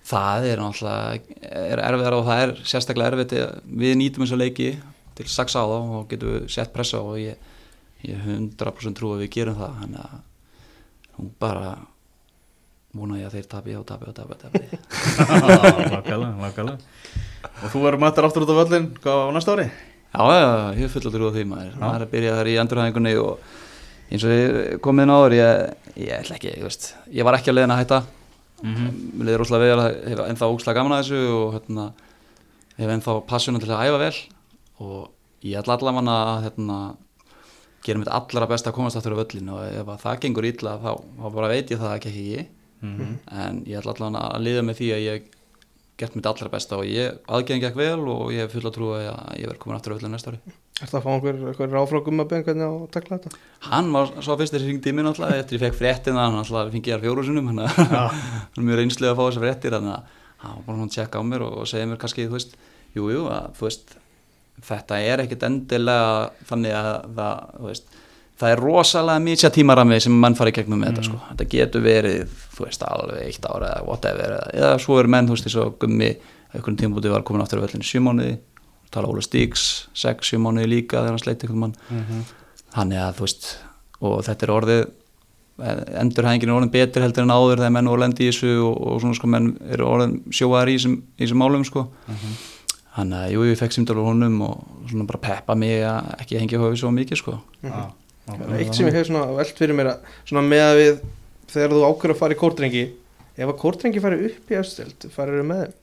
það er náttúrulega er erfiðar og það er sérstaklega erfitt við nýtum þessu leiki til sax á þá og getum við sett pressa og ég, ég 100% trú að við gerum það þannig að hún bara vona ég að þeir tapi og tapi og tapi, *laughs* og þú verður mættar aftur út á völlin, hvað á næsta ári? Já, ég er full að trúa því maður. Maður er að byrja þar í endurhæðingunni og eins og ég kom inn áður ég, ég ætla ekki, ég veist ég var ekki að leiðin að hætta. Mm -hmm. mér leiði rosalega vel að hef ennþá ógslag gaman að þessu og hérna, hef ennþá passjónu til að æfa vel. Og ég ætla allavega að hérna, gera mitt allra best að komast aftur á völlin og ef að það gengur illa þá, þá bara veit ég það ekki ekki. ég Mhm. en ég ætla allavega að liða með því að ég gert mitt allra besta og ég aðgengi ekki vel og ég hef full að trúa að ég verð komin aftur á völlin næsta ári er það að fá einhver, einhver ráfrákum að beina hvernig að takla þetta? Hann var svo fyrst þegar ég hringdi í mig náttúrulega eftir ég fekk fréttina, hann náttúrulega fengi ég þar fjóru sinum hann er mjög reynslega að fá þessar fréttir þannig að hann var bara svona að tjekka á mér og, segja mér kannski, þú veist, jú, jú, að þetta er ekkit endilega þannig að það, þú veist, það er rosalega mítja tímarami sem mann fari í gegnum með þetta, sko, þetta getur verið, þú veist, alveg eitt ára eða whatever, eða, eða svo er menn, þú veist, eins og gummi, einhvern tímpúti var komin aftur á völlinu sjömánuði, tala Óla Stíks, sex sjömánuði líka þegar hann sleiti einhvern mann. Þannig að þú veist og þetta er orðið endurhæðingin er orðin betri heldur en áður þegar menn voru að lenda í þessu og, og svona sko menn eru orðin sjóaðar í þessum, í þessum málum sko. Þannig að jú, ég fekk símdal úr honum og svona bara peppa mig að ekki hengja hófið svo mikið sko. Er eitt sem ég hef svona velt fyrir mér að svona með að við þegar þú ákveður að fara í kórdrengi ef að kórdrengi fari upp í östild farir þau með þeim?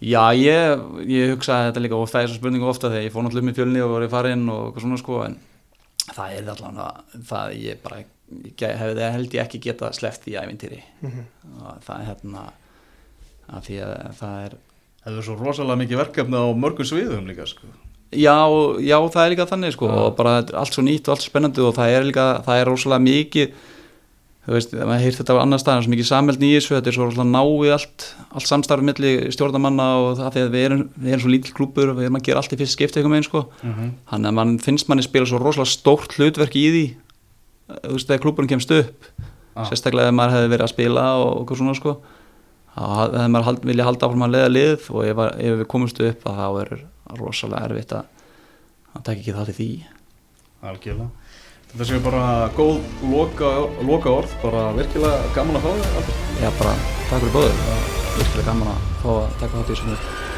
Já, ég, ég hugsaði þetta líka og það er svo spurningu ofta þegar ég fór náttúrulega upp með fjölni og var í farin og eitthvað svona sko en það er allavega það ég bara hefði held ég ekki geta sleppt í ævintýri. Og það er hérna að því að það er Það er svo rosalega mikið verkefni á mörgum sviðum líka, sko. Já, já, það er líka þannig sko og bara allt svo nýtt og allt svo spennandi og það er líka, það er rosalega mikið þú veist, maður heyrst þetta á annar stað svo mikið samheld þessu, þetta er svo rosalega náið allt, allt samstarf milli stjórnamanna og það því að við erum, við erum svo lítill klúpur og við erum að gera allt í fyrst skipti eitthvað með sko. Þannig að mann finnst manni spila svo rosalega stórt hlutverk í því þú veist, þegar klúpurinn kemst upp Ah. sérstaklega ef maður hefði verið að spila og eitthvað svona sko. Þá hefði maður hald, vilja halda áfram að leiða lið og ef, ef við komumst upp að þá er rosalega erfitt að að taka ekki þátt í því Algjörlega. Þetta séu bara góð loka, loka orð, bara virkilega gaman að fá þig. Já, bara takk fyrir bóður, virkilega gaman að fá að taka þátt í þessu